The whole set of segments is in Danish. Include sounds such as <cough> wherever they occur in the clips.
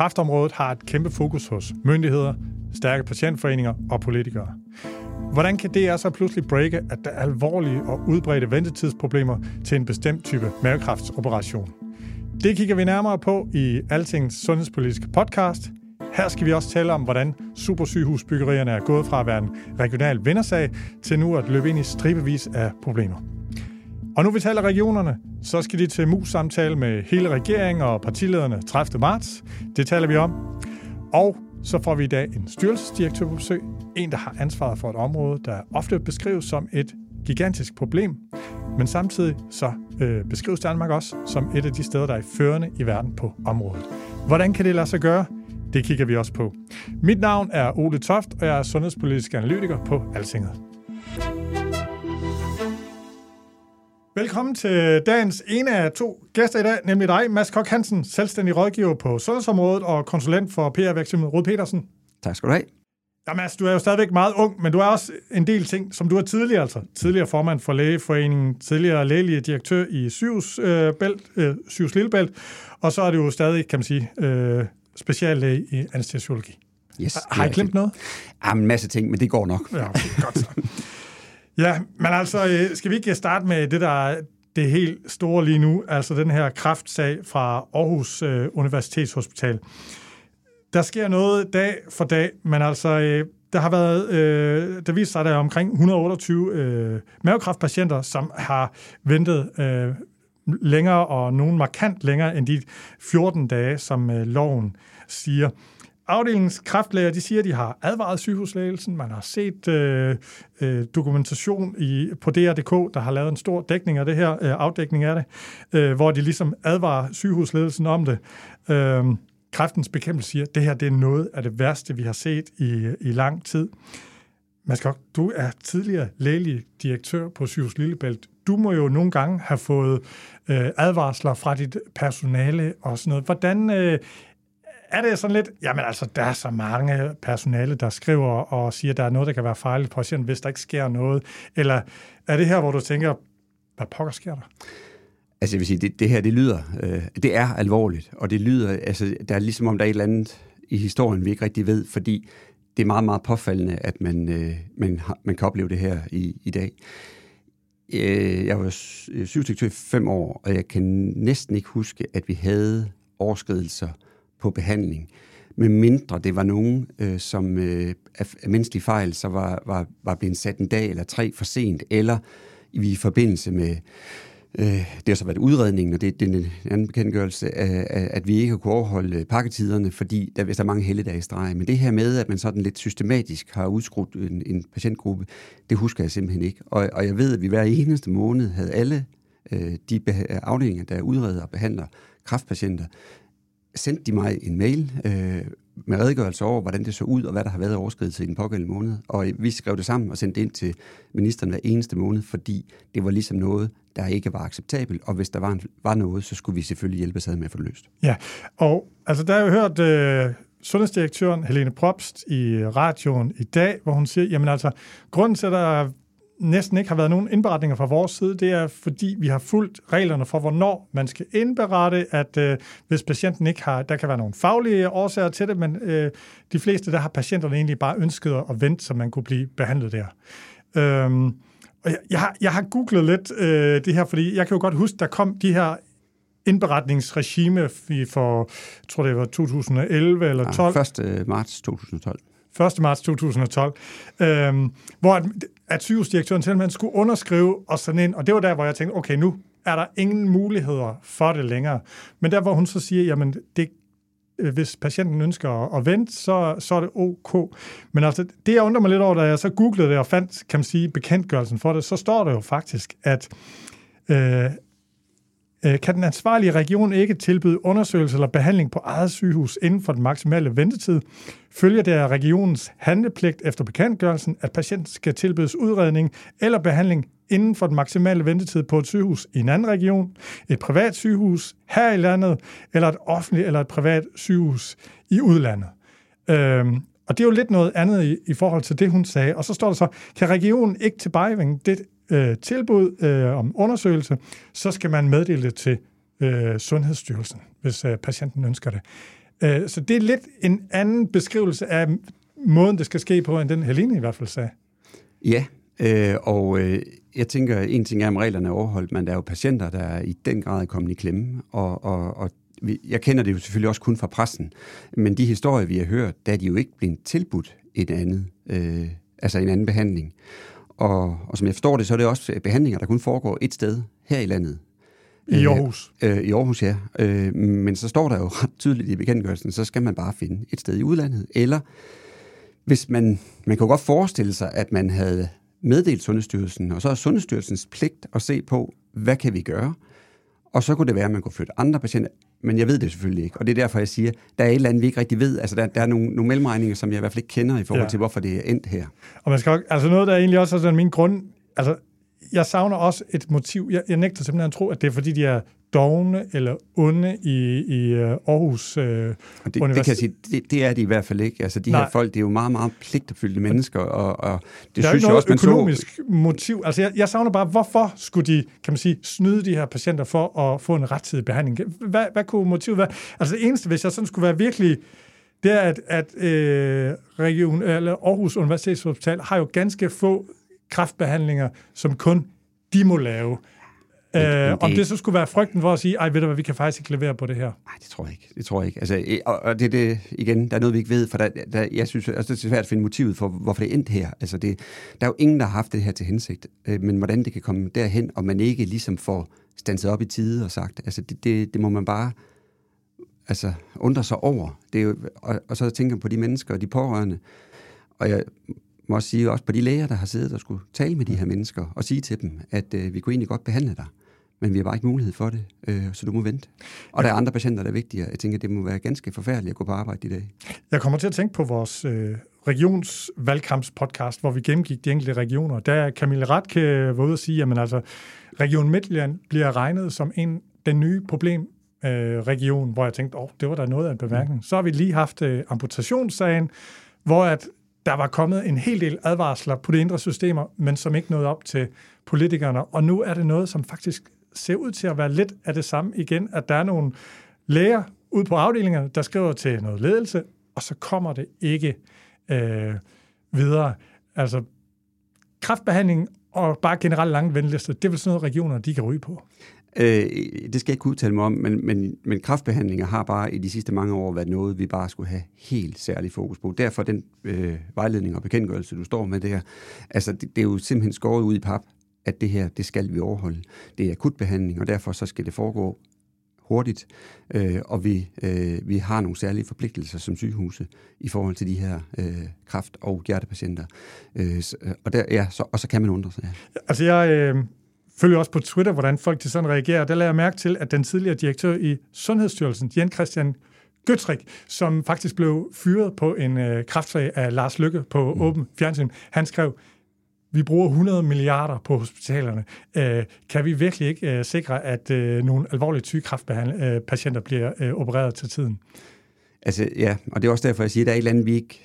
Kræftområdet har et kæmpe fokus hos myndigheder, stærke patientforeninger og politikere. Hvordan kan DR så pludselig breake, at der er alvorlige og udbredte ventetidsproblemer til en bestemt type mavekræftsoperation? Det kigger vi nærmere på i Altings sundhedspolitiske podcast. Her skal vi også tale om, hvordan supersygehusbyggerierne er gået fra at være en regional vindersag til nu at løbe ind i stribevis af problemer. Og nu vi taler regionerne, så skal de til mus-samtale med hele regeringen og partilederne 30. marts. Det taler vi om. Og så får vi i dag en styrelsesdirektør på besøg. En, der har ansvaret for et område, der ofte beskrives som et gigantisk problem. Men samtidig så øh, beskrives Danmark også som et af de steder, der er førende i verden på området. Hvordan kan det lade sig gøre? Det kigger vi også på. Mit navn er Ole Toft, og jeg er sundhedspolitisk analytiker på Altinget. Velkommen til dagens ene af to gæster i dag, nemlig dig, Mads Kok Hansen, selvstændig rådgiver på sundhedsområdet og konsulent for PR-virksomheden Rud Petersen. Tak skal du have. Ja, Mads, du er jo stadigvæk meget ung, men du er også en del ting, som du er tidligere, altså tidligere formand for Lægeforeningen, tidligere lægelige direktør i Syvs, øh, Bælt, øh, Syvs Lillebælt, og så er du jo stadig, kan man sige, øh, speciallæge i anestesiologi. Yes, Har jeg glemt noget? Ja, en masse ting, men det går nok. Ja, okay, godt så. <laughs> Ja, men altså, øh, skal vi ikke starte med det, der er det helt store lige nu, altså den her kraftsag fra Aarhus øh, Universitetshospital. Der sker noget dag for dag, men altså, øh, der har været, øh, der viser sig, at der er omkring 128 øh, mavekræftpatienter, som har ventet øh, længere, og nogen markant længere end de 14 dage, som øh, loven siger. Afdelingens kræftlæger, de siger, at de har advaret sygehuslægelsen. Man har set øh, øh, dokumentation i, på DR.dk, der har lavet en stor dækning af det her, øh, afdækning af det, øh, hvor de ligesom advarer sygehusledelsen om det. Øh, kræftens bekæmpelse siger, at det her det er noget af det værste, vi har set i, i lang tid. Mads Kok, du er tidligere lægelig direktør på Sygehus Lillebælt. Du må jo nogle gange have fået øh, advarsler fra dit personale og sådan noget. Hvordan øh, er det sådan lidt, jamen altså, der er så mange personale, der skriver og siger, at der er noget, der kan være fejligt på patienten, hvis der ikke sker noget? Eller er det her, hvor du tænker, hvad pokker sker der? Altså jeg vil sige, det, det her, det lyder, øh, det er alvorligt, og det lyder, altså der er ligesom om, der er et eller andet i historien, vi ikke rigtig ved, fordi det er meget, meget påfaldende, at man, øh, man, har, man kan opleve det her i, i dag. Øh, jeg var øh, sygedirektør i fem år, og jeg kan næsten ikke huske, at vi havde overskridelser på behandling. Med mindre det var nogen, øh, som øh, af, af fejl, så var, var, var blevet sat en dag eller tre for sent, eller i forbindelse med, øh, det har så været udredningen, og det, det er en anden bekendtgørelse, øh, øh at vi ikke har kunne overholde øh, pakketiderne, fordi der, hvis der er mange helligdage i streg. Men det her med, at man sådan lidt systematisk har udskrudt en, en patientgruppe, det husker jeg simpelthen ikke. Og, og jeg ved, at vi hver eneste måned havde alle øh, de afdelinger, der udreder og behandler kræftpatienter, sendte de mig en mail øh, med redegørelse over, hvordan det så ud, og hvad der har været overskridelse i den pågældende måned. Og vi skrev det sammen og sendte det ind til ministeren hver eneste måned, fordi det var ligesom noget, der ikke var acceptabelt, og hvis der var, en, var noget, så skulle vi selvfølgelig hjælpe sig med at få det løst. Ja, og altså der har jeg hørt øh, sundhedsdirektøren Helene Probst i radioen i dag, hvor hun siger, jamen altså, grunden til, at der næsten ikke har været nogen indberetninger fra vores side, det er, fordi vi har fulgt reglerne for, hvornår man skal indberette, at øh, hvis patienten ikke har, der kan være nogle faglige årsager til det, men øh, de fleste, der har patienterne egentlig bare ønsket at vente, så man kunne blive behandlet der. Øhm, og jeg, jeg, har, jeg har googlet lidt øh, det her, fordi jeg kan jo godt huske, der kom de her indberetningsregime for, jeg tror det var 2011 eller 12. Ja, 1. marts 2012. 1. marts 2012, øhm, hvor at, at sygehusdirektøren simpelthen skulle underskrive og sende ind, og det var der, hvor jeg tænkte, okay, nu er der ingen muligheder for det længere. Men der, hvor hun så siger, jamen, det, øh, hvis patienten ønsker at, vente, så, så er det ok. Men altså, det jeg undrer mig lidt over, da jeg så googlede det og fandt, kan man sige, bekendtgørelsen for det, så står der jo faktisk, at øh, Øh, kan den ansvarlige region ikke tilbyde undersøgelse eller behandling på eget sygehus inden for den maksimale ventetid, følger det af regionens handlepligt efter bekendtgørelsen, at patienten skal tilbydes udredning eller behandling inden for den maksimale ventetid på et sygehus i en anden region, et privat sygehus her i landet, eller et offentligt eller et privat sygehus i udlandet. Øhm, og det er jo lidt noget andet i, i forhold til det, hun sagde. Og så står der så, kan regionen ikke tilbagevinge det øh, tilbud øh, om undersøgelse, så skal man meddele det til øh, Sundhedsstyrelsen, hvis øh, patienten ønsker det. Øh, så det er lidt en anden beskrivelse af måden, det skal ske på, end den Helene i hvert fald sagde. Ja, øh, og øh, jeg tænker, en ting er, om reglerne er overholdt, men der er jo patienter, der er i den grad kommet i klemme, og, og, og jeg kender det jo selvfølgelig også kun fra pressen, men de historier, vi har hørt, der er de jo ikke blevet tilbudt et andet, øh, altså en anden behandling. Og, og som jeg forstår det, så er det også behandlinger, der kun foregår et sted her i landet. I Aarhus? Øh, øh, I Aarhus, ja. Øh, men så står der jo <laughs> ret tydeligt i bekendtgørelsen, så skal man bare finde et sted i udlandet. Eller hvis man, man kan godt forestille sig, at man havde meddelt Sundhedsstyrelsen, og så er Sundhedsstyrelsens pligt at se på, hvad kan vi gøre? Og så kunne det være, at man kunne flytte andre patienter, men jeg ved det selvfølgelig ikke. Og det er derfor, jeg siger, der er et eller andet, vi ikke rigtig ved. Altså, der, der er nogle, nogle mellemregninger, som jeg i hvert fald ikke kender i forhold ja. til, hvorfor det er endt her. Og man skal, altså noget, der er egentlig også er sådan min grund... Altså, jeg savner også et motiv. Jeg, jeg nægter simpelthen at tro, at det er, fordi de er dogne eller onde i, i uh, Aarhus uh, det, det kan jeg sige, det, det er de i hvert fald ikke. Altså, de Nej. her folk, det er jo meget, meget pligtopfyldte mennesker, og, og det der synes jeg også, man økonomisk så... motiv. Altså, jeg, jeg savner bare, hvorfor skulle de, kan man sige, snyde de her patienter for at få en rettidig behandling? Hvad, hvad kunne motivet være? Altså, det eneste, hvis jeg sådan skulle være virkelig det er, at, at øh, region, eller Aarhus Universitetshospital har jo ganske få kraftbehandlinger, som kun de må lave. Øh, det, om det så skulle være frygten for at sige, ej, ved du hvad, vi kan faktisk ikke levere på det her? Nej, det tror jeg ikke. Det tror jeg ikke. Altså, og, og det, det, igen, der er noget, vi ikke ved, for der, der, jeg synes, altså, det er svært at finde motivet for, hvorfor det er endt her. Altså, det, der er jo ingen, der har haft det her til hensigt. Øh, men hvordan det kan komme derhen, og man ikke ligesom får standset op i tide og sagt, altså, det, det, det må man bare altså, undre sig over. Det er jo, og, og så tænker på de mennesker og de pårørende. Og jeg må også sige også på de læger, der har siddet og skulle tale med de her mennesker, og sige til dem, at øh, vi kunne egentlig godt behandle dig men vi har bare ikke mulighed for det, øh, så du må vente. Og ja. der er andre patienter, der er vigtigere. Jeg tænker, det må være ganske forfærdeligt at gå på arbejde i dag. Jeg kommer til at tænke på vores øh, regionsvalgkampspodcast, hvor vi gennemgik de enkelte regioner. Der Camille Ratke var ude og sige, at altså, Region Midtjylland bliver regnet som en den nye problem øh, region, hvor jeg tænkte, åh, oh, det var da noget af en bemærkning. Mm. Så har vi lige haft øh, amputationssagen, hvor at der var kommet en hel del advarsler på de indre systemer, men som ikke nåede op til politikerne. Og nu er det noget, som faktisk ser ud til at være lidt af det samme igen, at der er nogle læger ude på afdelingerne, der skriver til noget ledelse, og så kommer det ikke øh, videre. Altså, kraftbehandling og bare generelt lange ventelister, det er vel sådan noget, regionerne de kan ryge på. Øh, det skal jeg ikke udtale mig om, men, men, men kraftbehandlinger har bare i de sidste mange år været noget, vi bare skulle have helt særlig fokus på. Derfor den øh, vejledning og bekendtgørelse, du står med der, altså det, det er jo simpelthen skåret ud i pap at det her, det skal vi overholde. Det er akutbehandling, og derfor så skal det foregå hurtigt, øh, og vi, øh, vi har nogle særlige forpligtelser som sygehuse i forhold til de her øh, kraft- og hjertepatienter. Øh, og, der, ja, så, og så kan man undre sig. Ja. Altså jeg øh, følger også på Twitter, hvordan folk til sådan reagerer. Der lader jeg mærke til, at den tidligere direktør i Sundhedsstyrelsen, Jan Christian Gøtrik, som faktisk blev fyret på en øh, kraftsag af Lars Lykke på mm. Åben Fjernsyn, han skrev, vi bruger 100 milliarder på hospitalerne. Øh, kan vi virkelig ikke øh, sikre, at øh, nogle alvorlige sygekræftpatienter bliver opereret til tiden? Altså, ja, og det er også derfor, jeg siger, at der er et eller andet, vi ikke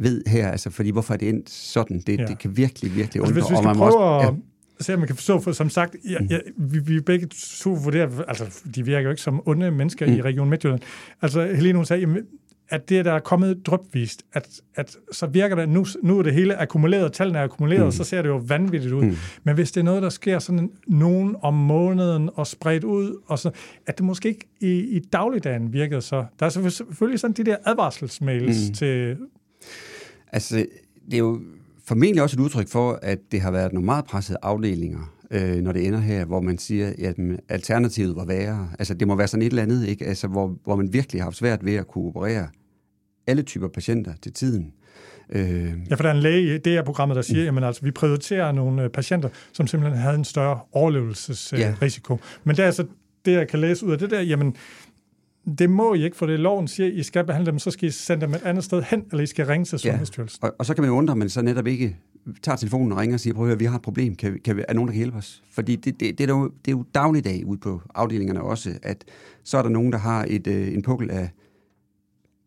ved her, altså, fordi hvorfor er det endt sådan? Det, ja. det kan virkelig, virkelig undre. Altså, hvis vi skal prøve også, ja se, om man kan forstå, for som sagt, ja, ja, vi, vi begge to vurderer, altså, de virker jo ikke som onde mennesker mm. i Region Midtjylland. Altså, Helene, hun sagde, jamen, at det, der er kommet drøbvist, at, at så virker det, nu, nu er det hele akkumuleret, tallene er akkumuleret, mm. så ser det jo vanvittigt ud. Mm. Men hvis det er noget, der sker sådan nogen om måneden og spredt ud, og så, at det måske ikke i, i dagligdagen virkede så. Der er selvfølgelig sådan de der advarselsmails mm. til... Altså, det er jo formentlig også et udtryk for, at det har været nogle meget pressede afdelinger, øh, når det ender her, hvor man siger, at alternativet var værre. Altså, det må være sådan et eller andet, ikke? Altså, hvor, hvor man virkelig har haft svært ved at kunne operere alle typer patienter til tiden. Øh, ja, for der er en læge i det her programmet, der siger, at altså, vi prioriterer nogle øh, patienter, som simpelthen havde en større overlevelsesrisiko. Ja. Men det er altså det, jeg kan læse ud af det der, jamen, det må I ikke, for det loven siger, at I skal behandle dem, så skal I sende dem et andet sted hen, eller I skal ringe til Sundhedsstyrelsen. Ja. Og, og så kan man jo undre, at man så netop ikke tager telefonen og ringer og siger, prøv at høre, vi har et problem, kan, kan, er nogen, der kan hjælpe os? Fordi det, det, det, er, jo, det er jo dagligdag ude på afdelingerne også, at så er der nogen, der har et, øh, en pukkel af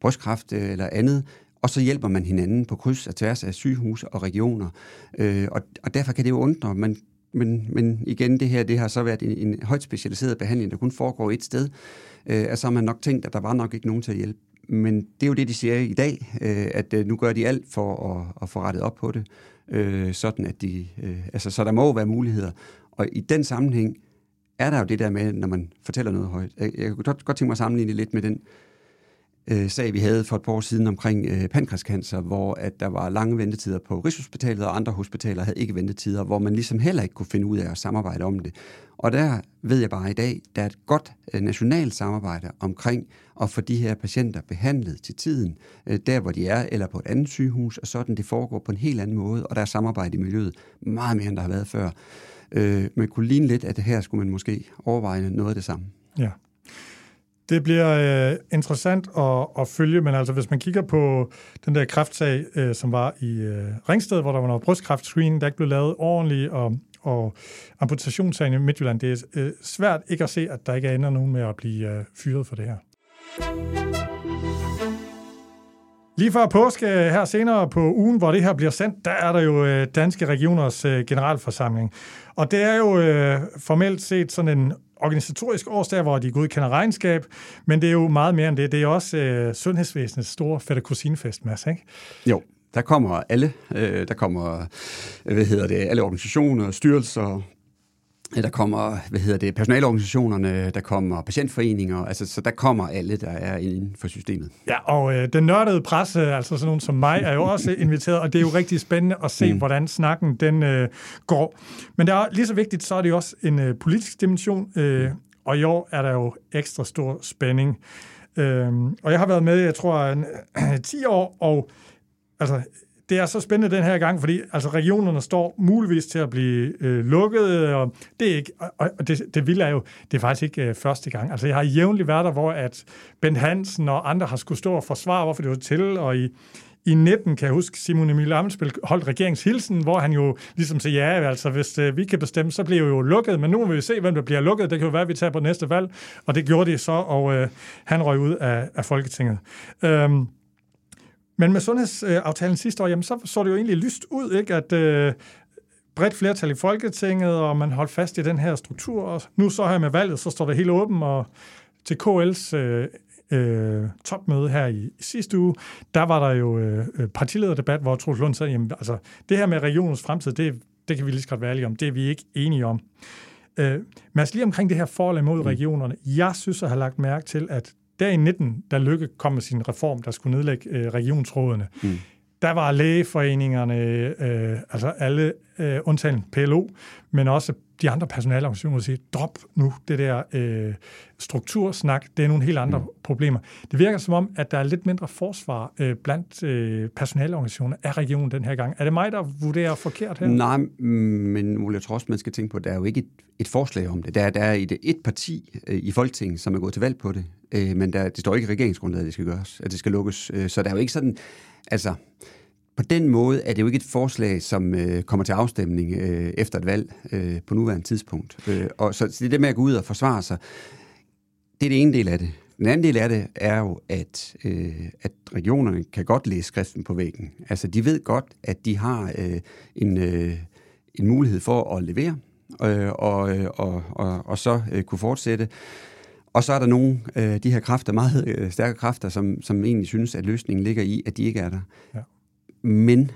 brystkræft øh, eller andet, og så hjælper man hinanden på kryds og tværs af sygehus og regioner. Øh, og, og derfor kan det jo undre, men, men, men igen, det her det har så været en, en højt specialiseret behandling, der kun foregår et sted, øh, altså så har man nok tænkt, at der var nok ikke nogen til at hjælpe. Men det er jo det, de siger i dag, øh, at øh, nu gør de alt for at, at få rettet op på det, øh, sådan at de, øh, altså, så der må være muligheder. Og i den sammenhæng er der jo det der med, når man fortæller noget højt. Jeg, jeg kunne godt, godt tænke mig at sammenligne lidt med den øh, sag, vi havde for et par år siden omkring øh, pankræskancer, hvor at der var lange ventetider på Rigshospitalet, og andre hospitaler havde ikke ventetider, hvor man ligesom heller ikke kunne finde ud af at samarbejde om det. Og der ved jeg bare i dag, der er et godt øh, nationalt samarbejde omkring at få de her patienter behandlet til tiden, øh, der hvor de er, eller på et andet sygehus, og sådan det foregår på en helt anden måde, og der er samarbejde i miljøet meget mere, end der har været før. Øh, man kunne ligne lidt, at her skulle man måske overveje noget af det samme. Ja. Det bliver øh, interessant at, at følge, men altså hvis man kigger på den der kræftsag, øh, som var i øh, Ringsted, hvor der var noget brystkræftscreening, der ikke blev lavet ordentligt, og, og amputationssagen i Midtjylland, det er øh, svært ikke at se, at der ikke ender nogen med at blive øh, fyret for det her. Lige før påske øh, her senere på ugen, hvor det her bliver sendt, der er der jo øh, Danske Regioners øh, generalforsamling. Og det er jo øh, formelt set sådan en organisatorisk årsdag, hvor de godkender regnskab, men det er jo meget mere end det. Det er også øh, sundhedsvæsenets store fætter kusinefest, Mads, ikke? Jo, der kommer alle. Øh, der kommer, hvad hedder det, alle organisationer, styrelser, der kommer, hvad hedder det, personalorganisationerne, der kommer patientforeninger, altså så der kommer alle, der er inden for systemet. Ja, og øh, den nørdede presse, altså sådan nogen som mig, er jo også <laughs> inviteret, og det er jo rigtig spændende at se, mm. hvordan snakken den øh, går. Men det er lige så vigtigt, så er det jo også en øh, politisk dimension, øh, og i år er der jo ekstra stor spænding. Øh, og jeg har været med, jeg tror, en, <clears throat> øh, 10 år, og altså, det er så spændende den her gang, fordi altså, regionerne står muligvis til at blive øh, lukket, og det er ikke, og, og det, det vil er jo, det er faktisk ikke øh, første gang. Altså, jeg har jævnligt været der, hvor at Bent Hansen og andre har skulle stå og forsvare, hvorfor det var til, og i, i 19 kan jeg huske, Simon Emil Amensbøl holdt regeringshilsen, hvor han jo ligesom sagde, ja, altså hvis øh, vi kan bestemme, så bliver jo lukket, men nu må vi se, hvem der bliver lukket. Det kan jo være, at vi tager på næste valg, og det gjorde de så, og øh, han røg ud af, af Folketinget. Øhm, men med sundhedsaftalen sidste år, jamen, så så det jo egentlig lyst ud, ikke? at øh, bredt flertal i Folketinget, og man holdt fast i den her struktur. Og nu så her med valget, så står det helt åbent, og til KL's øh, øh, topmøde her i, i sidste uge, der var der jo øh, øh partilederdebat, hvor Troels Lund sagde, jamen, altså, det her med regionens fremtid, det, det kan vi lige så godt være ærlige om, det er vi ikke enige om. Øh, men lige omkring det her forhold imod mm. regionerne, jeg synes at have lagt mærke til, at der i 19, da Lykke kom med sin reform, der skulle nedlægge øh, regionsrådene, mm. der var lægeforeningerne, øh, altså alle øh, undtagen PLO, men også de andre personalorganisationer siger, drop nu det der øh, struktursnak, det er nogle helt andre mm. problemer. Det virker som om, at der er lidt mindre forsvar øh, blandt øh, personalorganisationer af regionen den her gang. Er det mig, der vurderer forkert her? Nej, men Ole, jeg tror også, man skal tænke på, at der er jo ikke et, et forslag om det. Der, der er et, et parti øh, i Folketinget, som er gået til valg på det, øh, men der, det står ikke i regeringsgrundlaget, at det skal gøres, at det skal lukkes. Øh, så der er jo ikke sådan, altså på den måde er det jo ikke et forslag, som øh, kommer til afstemning øh, efter et valg øh, på nuværende tidspunkt. Øh, og så, så det der med at gå ud og forsvare sig, det er det ene del af det. Den anden del af det er jo, at, øh, at regionerne kan godt læse skriften på væggen. Altså, de ved godt, at de har øh, en, øh, en mulighed for at levere, øh, og, øh, og, og, og så øh, kunne fortsætte. Og så er der nogle af øh, de her kræfter, meget øh, stærke kræfter, som, som egentlig synes, at løsningen ligger i, at de ikke er der. Ja men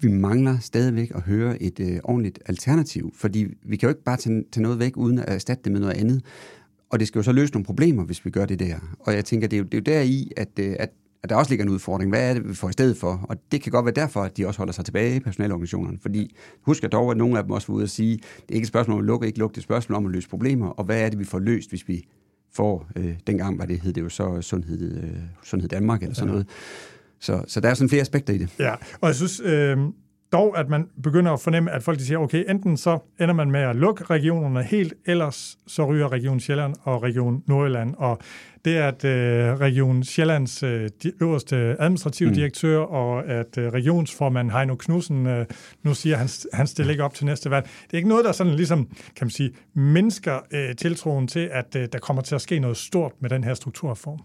vi mangler stadigvæk at høre et øh, ordentligt alternativ, fordi vi kan jo ikke bare tage, tage noget væk, uden at erstatte det med noget andet. Og det skal jo så løse nogle problemer, hvis vi gør det der. Og jeg tænker, det er jo, det er jo der i, at, øh, at, at der også ligger en udfordring. Hvad er det, vi får i stedet for? Og det kan godt være derfor, at de også holder sig tilbage i personalorganisationerne. Fordi husk jeg dog, at nogle af dem også var ude at sige, det er ikke et spørgsmål om at lukke, ikke lukke, det er et spørgsmål om at løse problemer. Og hvad er det, vi får løst, hvis vi får, øh, dengang var det, hed det jo så Sundhed, øh, Sundhed Danmark eller sådan noget. Så, så der er sådan flere aspekter i det. Ja, og jeg synes, øh, dog, at man begynder at fornemme, at folk de siger, okay, enten så ender man med at lukke regionerne helt, ellers så ryger Region Sjælland og Region Nordjylland. Og det at øh, Region Sjællands øh, øverste administrative mm. direktør og at øh, regionsformand Heino Knudsen øh, nu siger, at han, han stiller ikke op til næste valg. Det er ikke noget, der sådan ligesom, kan man sige, mindsker øh, tiltroen til, at øh, der kommer til at ske noget stort med den her strukturreform.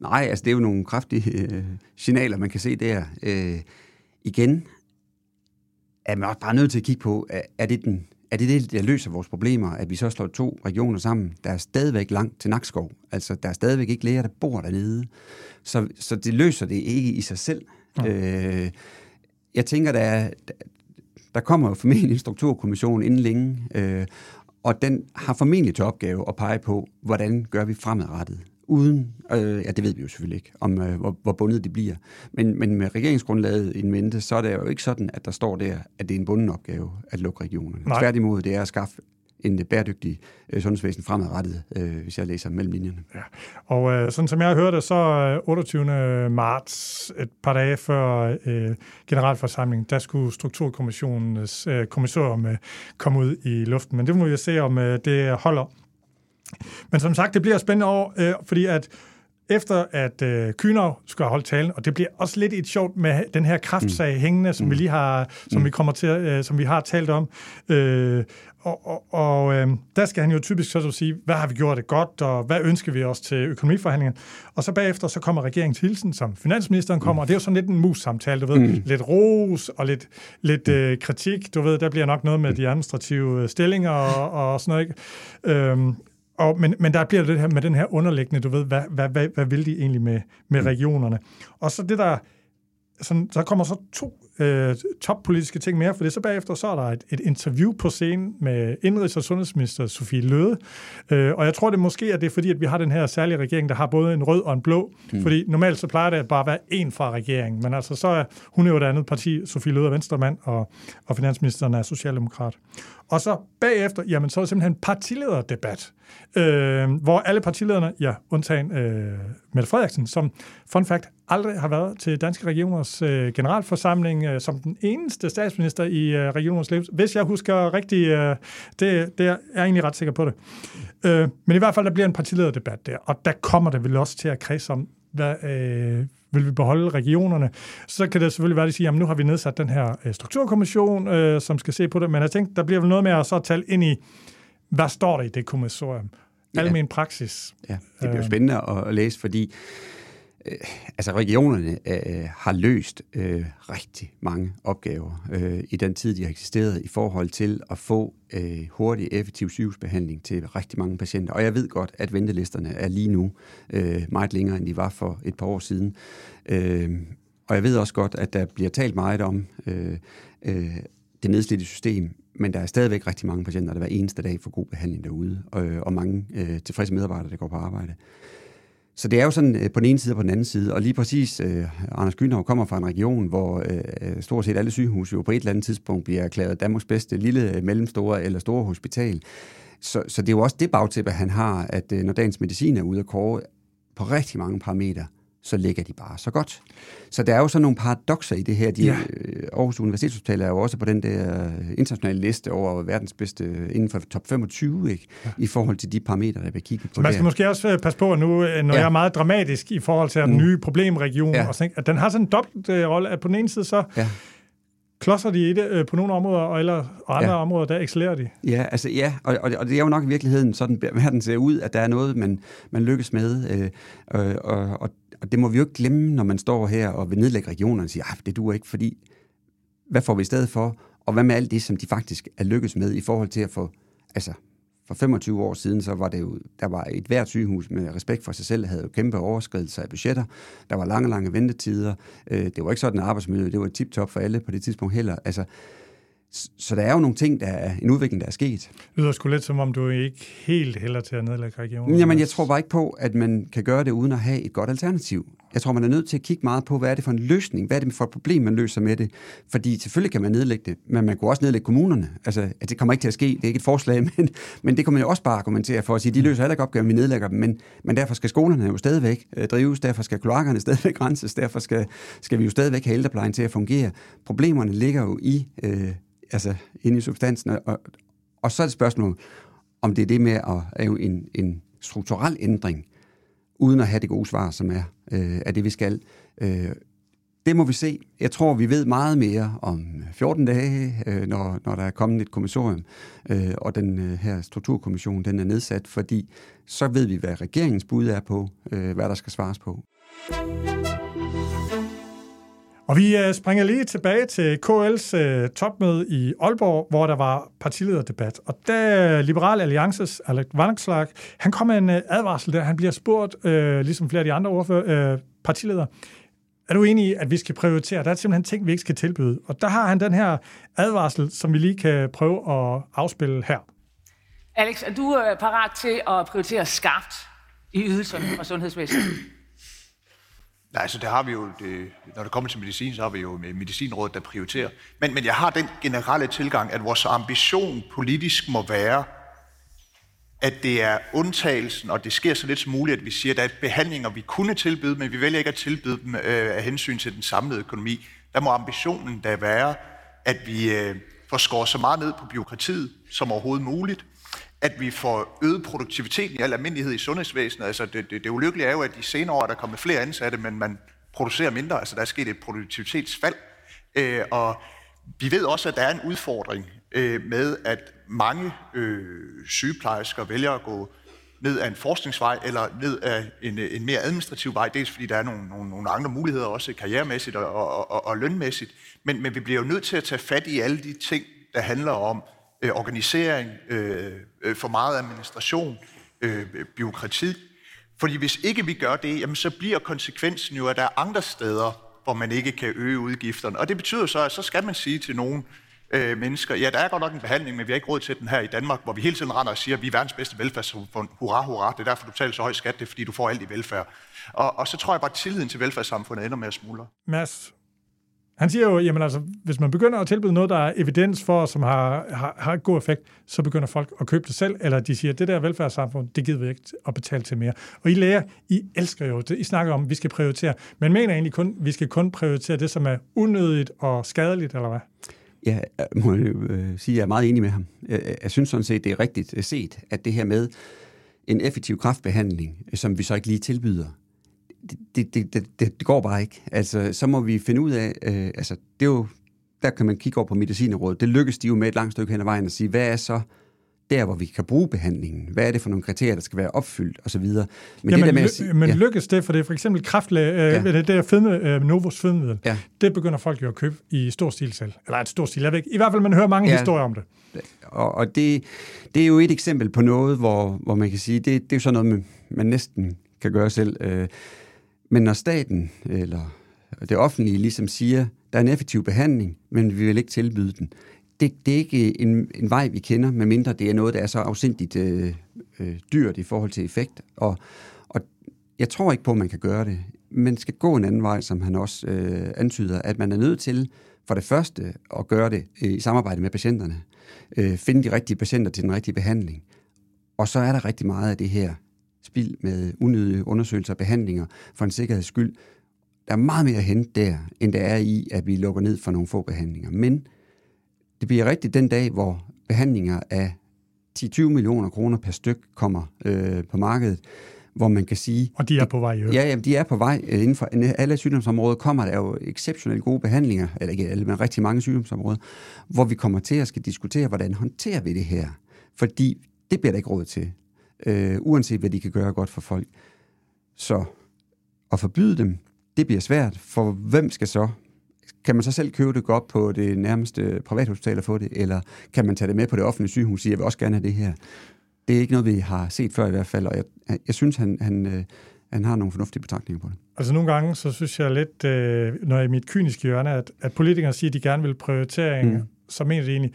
Nej, altså det er jo nogle kraftige øh, signaler, man kan se der. Øh, igen, er man også bare nødt til at kigge på, er det, den, er det det, der løser vores problemer, at vi så slår to regioner sammen? Der er stadigvæk langt til Nakskov. Altså, der er stadigvæk ikke læger, der bor dernede. Så, så det løser det ikke i sig selv. Ja. Øh, jeg tænker, der, der kommer formentlig en strukturkommission inden længe, øh, og den har formentlig til opgave at pege på, hvordan gør vi fremadrettet uden, øh, ja det ved vi jo selvfølgelig ikke, om øh, hvor, hvor bundet det bliver, men, men med regeringsgrundlaget i mente, så er det jo ikke sådan, at der står der, at det er en bunden opgave at lukke regionerne. Nej. Tværtimod, det er at skaffe en bæredygtig øh, sundhedsvæsen fremadrettet, øh, hvis jeg læser mellem linjerne. Ja. Og øh, sådan som jeg har hørt det, så 28. Øh, marts, et par dage før øh, generalforsamlingen, der skulle strukturkommissionens øh, kommissorium øh, komme ud i luften. Men det må vi se, om øh, det holder. Men som sagt, det bliver spændende år, øh, fordi at efter at øh, Kyner skal holde talen, og det bliver også lidt et sjovt med den her kraftsag mm. hængende, som mm. vi lige har, som mm. vi kommer til, øh, som vi har talt om. Øh, og og, og øh, der skal han jo typisk så sige, hvad har vi gjort det godt, og hvad ønsker vi os til økonomiforhandlingen? Og så bagefter, så kommer regeringens hilsen, som finansministeren kommer, mm. og det er jo sådan lidt en mus-samtale, du ved. Mm. Lidt ros og lidt, lidt øh, kritik, du ved, der bliver nok noget med de administrative øh, stillinger og, og sådan noget, ikke? Øhm, og, men, men der bliver det her med den her underliggende, du ved, hvad, hvad, hvad, hvad vil de egentlig med, med mm. regionerne? Og så det der, sådan, så kommer så to øh, toppolitiske ting mere, for det så bagefter, så er der et, et interview på scenen med indrigs- og sundhedsminister Sofie Løde, øh, og jeg tror det måske, at det er fordi, at vi har den her særlige regering, der har både en rød og en blå, mm. fordi normalt så plejer det at bare være en fra regeringen, men altså så er hun er jo et andet parti, Sofie Løde er venstremand, og, og finansministeren er socialdemokrat. Og så bagefter, jamen så er det simpelthen partilederdebat, øh, hvor alle partilederne, ja, undtagen øh, Mette Frederiksen, som fun fact aldrig har været til Danske Regioners øh, generalforsamling øh, som den eneste statsminister i øh, regionernes liv. Hvis jeg husker rigtigt, øh, det, det er jeg egentlig ret sikker på det. Øh, men i hvert fald, der bliver en partilederdebat der, og der kommer det vel også til at kredse om, hvad, øh, vil vi beholde regionerne? Så kan det selvfølgelig være, at de siger, at nu har vi nedsat den her øh, strukturkommission, øh, som skal se på det, men jeg tænkte, der bliver vel noget med at så tale ind i, hvad står der i det kommissorium? Ja. Almen praksis. Ja, det bliver øh. spændende at læse, fordi øh, altså regionerne øh, har løst øh, rigtig mange opgaver øh, i den tid, de har eksisteret, i forhold til at få øh, hurtig, effektiv sygehusbehandling til rigtig mange patienter. Og jeg ved godt, at ventelisterne er lige nu øh, meget længere, end de var for et par år siden. Øh, og jeg ved også godt, at der bliver talt meget om øh, øh, det nedslidte system, men der er stadigvæk rigtig mange patienter, der hver eneste dag får god behandling derude, og, og mange øh, tilfredse medarbejdere, der går på arbejde. Så det er jo sådan øh, på den ene side og på den anden side. Og lige præcis, øh, Anders Gynhav kommer fra en region, hvor øh, øh, stort set alle sygehuse jo på et eller andet tidspunkt bliver erklæret Danmarks bedste lille, øh, mellemstore eller store hospital. Så, så det er jo også det bagtæppe, han har, at øh, når dagens medicin er ude at kåre på rigtig mange parametre, så ligger de bare så godt. Så der er jo sådan nogle paradoxer i det her. De, ja. Øh, Aarhus Universitetshospital er jo også på den der internationale liste over verdens bedste inden for top 25, ikke? Ja. i forhold til de parametre, der bliver kigget på. Så man skal der. måske også øh, passe på nu, når ja. jeg er meget dramatisk i forhold til den mm. nye problemregion, ja. og sådan, at den har sådan en dobbelt øh, rolle, at på den ene side så ja klodser de i det øh, på nogle områder, og, eller, og andre ja. områder, der excellerer de. Ja, altså ja, og, og, og det er jo nok i virkeligheden sådan, verden ser ud, at der er noget, man, man lykkes med, øh, og, og, og det må vi jo ikke glemme, når man står her og vil nedlægge regionerne og siger, at det duer ikke, fordi hvad får vi i stedet for? Og hvad med alt det, som de faktisk er lykkedes med i forhold til at få, altså for 25 år siden, så var det jo, der var et hvert sygehus med respekt for sig selv, havde jo kæmpe overskridelser af budgetter. Der var lange, lange ventetider. Øh, det var ikke sådan, at arbejdsmiljøet det var tip-top for alle på det tidspunkt heller. Altså, så der er jo nogle ting, der er en udvikling, der er sket. Det lyder sgu lidt som om, du ikke helt hælder til at nedlægge regionen. Jamen, jeg tror bare ikke på, at man kan gøre det uden at have et godt alternativ. Jeg tror, man er nødt til at kigge meget på, hvad er det for en løsning? Hvad er det for et problem, man løser med det? Fordi selvfølgelig kan man nedlægge det, men man kunne også nedlægge kommunerne. Altså, at det kommer ikke til at ske. Det er ikke et forslag, <laughs> men, men det kan man jo også bare argumentere for at sige, de løser heller ikke opgaven, vi nedlægger dem. Men, men derfor skal skolerne jo stadigvæk øh, drives, derfor skal kloakkerne <laughs> stadigvæk renses, derfor skal, skal vi jo stadigvæk have ældreplejen til at fungere. Problemerne ligger jo i, øh, altså, inde i substansen, og, og så er det spørgsmål, om det er det med at lave en, en strukturel ændring, uden at have det gode svar, som er, øh, er det, vi skal. Øh, det må vi se. Jeg tror, vi ved meget mere om øh, 14 dage, øh, når, når der er kommet et kommissorium, øh, og den øh, her strukturkommission den er nedsat, fordi så ved vi, hvad regeringens bud er på, øh, hvad der skal svares på. Og vi øh, springer lige tilbage til KL's øh, topmøde i Aalborg, hvor der var partilederdebat. Og da øh, Liberal Alliances Alec Vanekslag, han kom med en advarsel der. Han bliver spurgt, øh, ligesom flere af de andre ordfører, øh, partiledere, er du enig i, at vi skal prioritere? Der er simpelthen ting, vi ikke skal tilbyde. Og der har han den her advarsel, som vi lige kan prøve at afspille her. Alex, er du øh, parat til at prioritere skarpt i ydelserne fra sundhedsvæsenet? Nej, så det har vi jo, det, når det kommer til medicin, så har vi jo medicinrådet, der prioriterer. Men, men jeg har den generelle tilgang, at vores ambition politisk må være, at det er undtagelsen, og det sker så lidt som muligt, at vi siger, at der er behandlinger, vi kunne tilbyde, men vi vælger ikke at tilbyde dem øh, af hensyn til den samlede økonomi. Der må ambitionen da være, at vi øh, får skåret så meget ned på byråkratiet som overhovedet muligt, at vi får øget produktiviteten i al almindelighed i sundhedsvæsenet. Altså det, det, det ulykkelige er jo, at de senere år er der kommet flere ansatte, men man producerer mindre. Altså der er sket et produktivitetsfald. Øh, og vi ved også, at der er en udfordring øh, med, at mange øh, sygeplejersker vælger at gå ned ad en forskningsvej eller ned ad en, en mere administrativ vej, dels fordi der er nogle, nogle, nogle andre muligheder også karrieremæssigt og, og, og, og lønmæssigt, men, men vi bliver jo nødt til at tage fat i alle de ting, der handler om øh, organisering, øh, øh, for meget administration, øh, byråkrati. Fordi hvis ikke vi gør det, jamen så bliver konsekvensen jo, at der er andre steder, hvor man ikke kan øge udgifterne. Og det betyder så, at så skal man sige til nogen øh, mennesker, ja, der er godt nok en behandling, men vi har ikke råd til den her i Danmark, hvor vi hele tiden render og siger, at vi er verdens bedste velfærdssamfund. Hurra, hurra, det er derfor, du betaler så høj skat, det er fordi, du får alt i velfærd. Og, og så tror jeg bare, at tilliden til velfærdssamfundet ender med at smuldre. Mads, han siger jo, jamen altså, hvis man begynder at tilbyde noget, der er evidens for, som har, har, har god effekt, så begynder folk at købe det selv, eller de siger, det der velfærdssamfund, det gider vi ikke at betale til mere. Og I læger, I elsker jo det. I snakker om, at vi skal prioritere. Men mener egentlig kun, at vi skal kun prioritere det, som er unødigt og skadeligt, eller hvad? Ja, jeg må øh, sige, at jeg er meget enig med ham. Jeg, jeg synes sådan set, det er rigtigt set, at det her med en effektiv kraftbehandling, som vi så ikke lige tilbyder, det, det, det, det, går bare ikke. Altså, så må vi finde ud af, øh, altså, det er jo, der kan man kigge over på medicinerådet. Det lykkes de jo med et langt stykke hen ad vejen at sige, hvad er så der, hvor vi kan bruge behandlingen? Hvad er det for nogle kriterier, der skal være opfyldt, og så videre. Men, Jamen, det der med sige, men ja. lykkes det, for det er for eksempel kraftlæge, øh, ja. det der fedme, øh, Novos fedmiddel, ja. det begynder folk jo at købe i stor stil selv. Eller et stor stil, jeg ved ikke. I hvert fald, man hører mange ja. historier om det. Og, og det, det er jo et eksempel på noget, hvor, hvor man kan sige, det, det er jo sådan noget, man, man næsten kan gøre selv. Øh, men når staten eller det offentlige ligesom siger, der er en effektiv behandling, men vi vil ikke tilbyde den, det, det er ikke en, en vej, vi kender, medmindre det er noget, der er så afsindigt øh, øh, dyrt i forhold til effekt. Og, og jeg tror ikke på, at man kan gøre det. Man skal gå en anden vej, som han også øh, antyder, at man er nødt til for det første at gøre det øh, i samarbejde med patienterne. Øh, finde de rigtige patienter til den rigtige behandling. Og så er der rigtig meget af det her spild med unødige undersøgelser og behandlinger for en sikkerheds skyld. Der er meget mere at hente der, end der er i, at vi lukker ned for nogle få behandlinger. Men det bliver rigtigt den dag, hvor behandlinger af 10-20 millioner kroner per styk kommer øh, på markedet, hvor man kan sige... Og de er på vej, jo. Ja, ja, de er på vej. Inden for alle sygdomsområder kommer der jo exceptionelt gode behandlinger, eller ikke alle, men rigtig mange sygdomsområder, hvor vi kommer til at skal diskutere, hvordan håndterer vi det her. Fordi det bliver der ikke råd til øh, uanset hvad de kan gøre godt for folk. Så at forbyde dem, det bliver svært, for hvem skal så? Kan man så selv købe det godt på det nærmeste privathospital og få det, eller kan man tage det med på det offentlige sygehus og sige, jeg vil også gerne have det her? Det er ikke noget, vi har set før i hvert fald, og jeg, jeg synes, han, han, øh, han har nogle fornuftige betragtninger på det. Altså nogle gange, så synes jeg lidt, øh, når jeg er i mit kyniske hjørne, at, at politikere siger, at de gerne vil prioritering, mm. så mener det egentlig,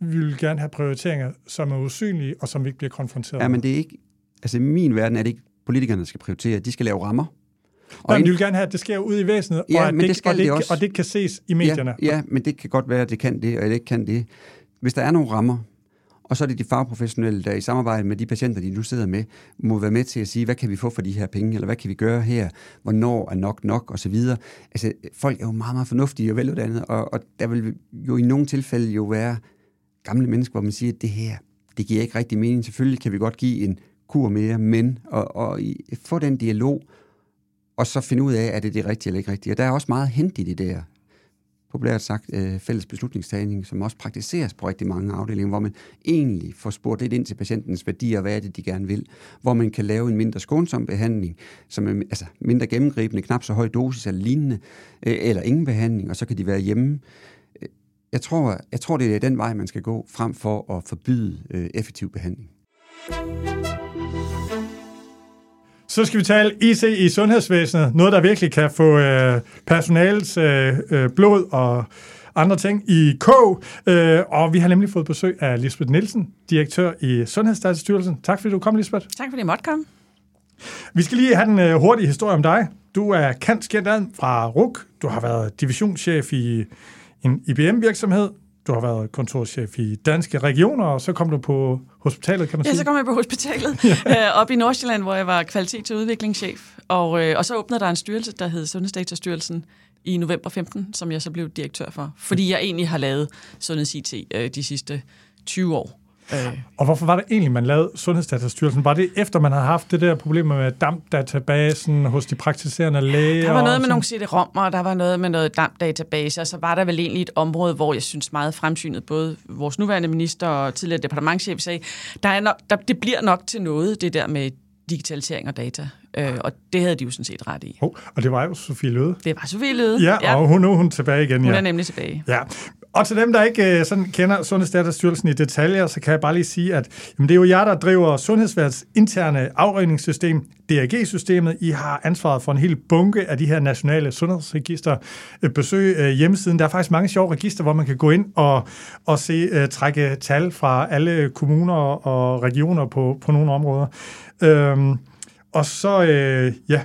vi vil gerne have prioriteringer, som er usynlige, og som vi ikke bliver konfronteret Ja, men det er ikke... Altså i min verden er det ikke politikerne, der skal prioritere. De skal lave rammer. Og Nej, men de vil gerne have, at det sker ud i væsenet, Ja, og, at men det, det skal og, det, det også. og det kan ses i medierne. Ja, ja, men det kan godt være, at det kan det, og det ikke kan det. Hvis der er nogle rammer, og så er det de fagprofessionelle, der i samarbejde med de patienter, de nu sidder med, må være med til at sige, hvad kan vi få for de her penge, eller hvad kan vi gøre her, hvornår er nok nok, og så videre. Altså, folk er jo meget, meget fornuftige og veluddannede, og, og der vil jo i nogle tilfælde jo være gamle mennesker, hvor man siger, at det her, det giver ikke rigtig mening. Selvfølgelig kan vi godt give en kur mere, men og, og få den dialog, og så finde ud af, er det det rigtige eller ikke rigtige. Og der er også meget hent i det der, populært sagt, øh, fælles beslutningstagning, som også praktiseres på rigtig mange afdelinger, hvor man egentlig får spurgt lidt ind til patientens værdier, hvad er det, de gerne vil, hvor man kan lave en mindre skånsom behandling, som er altså, mindre gennemgribende, knap så høj dosis eller lignende, øh, eller ingen behandling, og så kan de være hjemme. Jeg tror, jeg tror, det er den vej, man skal gå, frem for at forbyde øh, effektiv behandling. Så skal vi tale IC i sundhedsvæsenet. Noget, der virkelig kan få øh, personalets øh, øh, blod og andre ting i K. Øh, og vi har nemlig fået besøg af Lisbeth Nielsen, direktør i Sundhedsdatastyrelsen. Tak fordi du kom, Lisbeth. Tak fordi jeg måtte komme. Vi skal lige have den øh, hurtige historie om dig. Du er skændt fra RUK. Du har været divisionschef i en IBM-virksomhed. Du har været kontorchef i Danske Regioner, og så kom du på hospitalet, kan man Ja, sige. så kom jeg på hospitalet <laughs> øh, op i Nordsjælland, hvor jeg var kvalitets- og udviklingschef. Og, øh, og så åbnede der en styrelse, der hed Sundhedsdatastyrelsen i november 15, som jeg så blev direktør for. Fordi jeg egentlig har lavet Sundheds-IT øh, de sidste 20 år. Øh, Og hvorfor var det egentlig, man lavede Sundhedsdatastyrelsen? Var det efter, man havde haft det der problem med DAMP-databasen hos de praktiserende læger? Der var noget og med nogle CD-ROM'er, og der var noget med noget DAMP-database, og så var der vel egentlig et område, hvor jeg synes meget fremsynet, både vores nuværende minister og tidligere departementchef sagde, der er nok, der, det bliver nok til noget, det der med digitalisering og data. Øh, og det havde de jo sådan set ret i. Oh, og det var jo Sofie Løde. Det var Sofie Løde. Ja, ja. og hun, nu er hun tilbage igen. hun ja. er nemlig tilbage. Ja, og til dem, der ikke øh, sådan kender Sundhedsdatastyrelsen i detaljer, så kan jeg bare lige sige, at jamen, det er jo jer, der driver Sundhedsværets interne afregningssystem, DRG-systemet. I har ansvaret for en hel bunke af de her nationale sundhedsregister. Øh, Besøg øh, hjemmesiden. Der er faktisk mange sjove register, hvor man kan gå ind og, og se, uh, trække tal fra alle kommuner og regioner på, på nogle områder. Øhm, og så, øh, ja,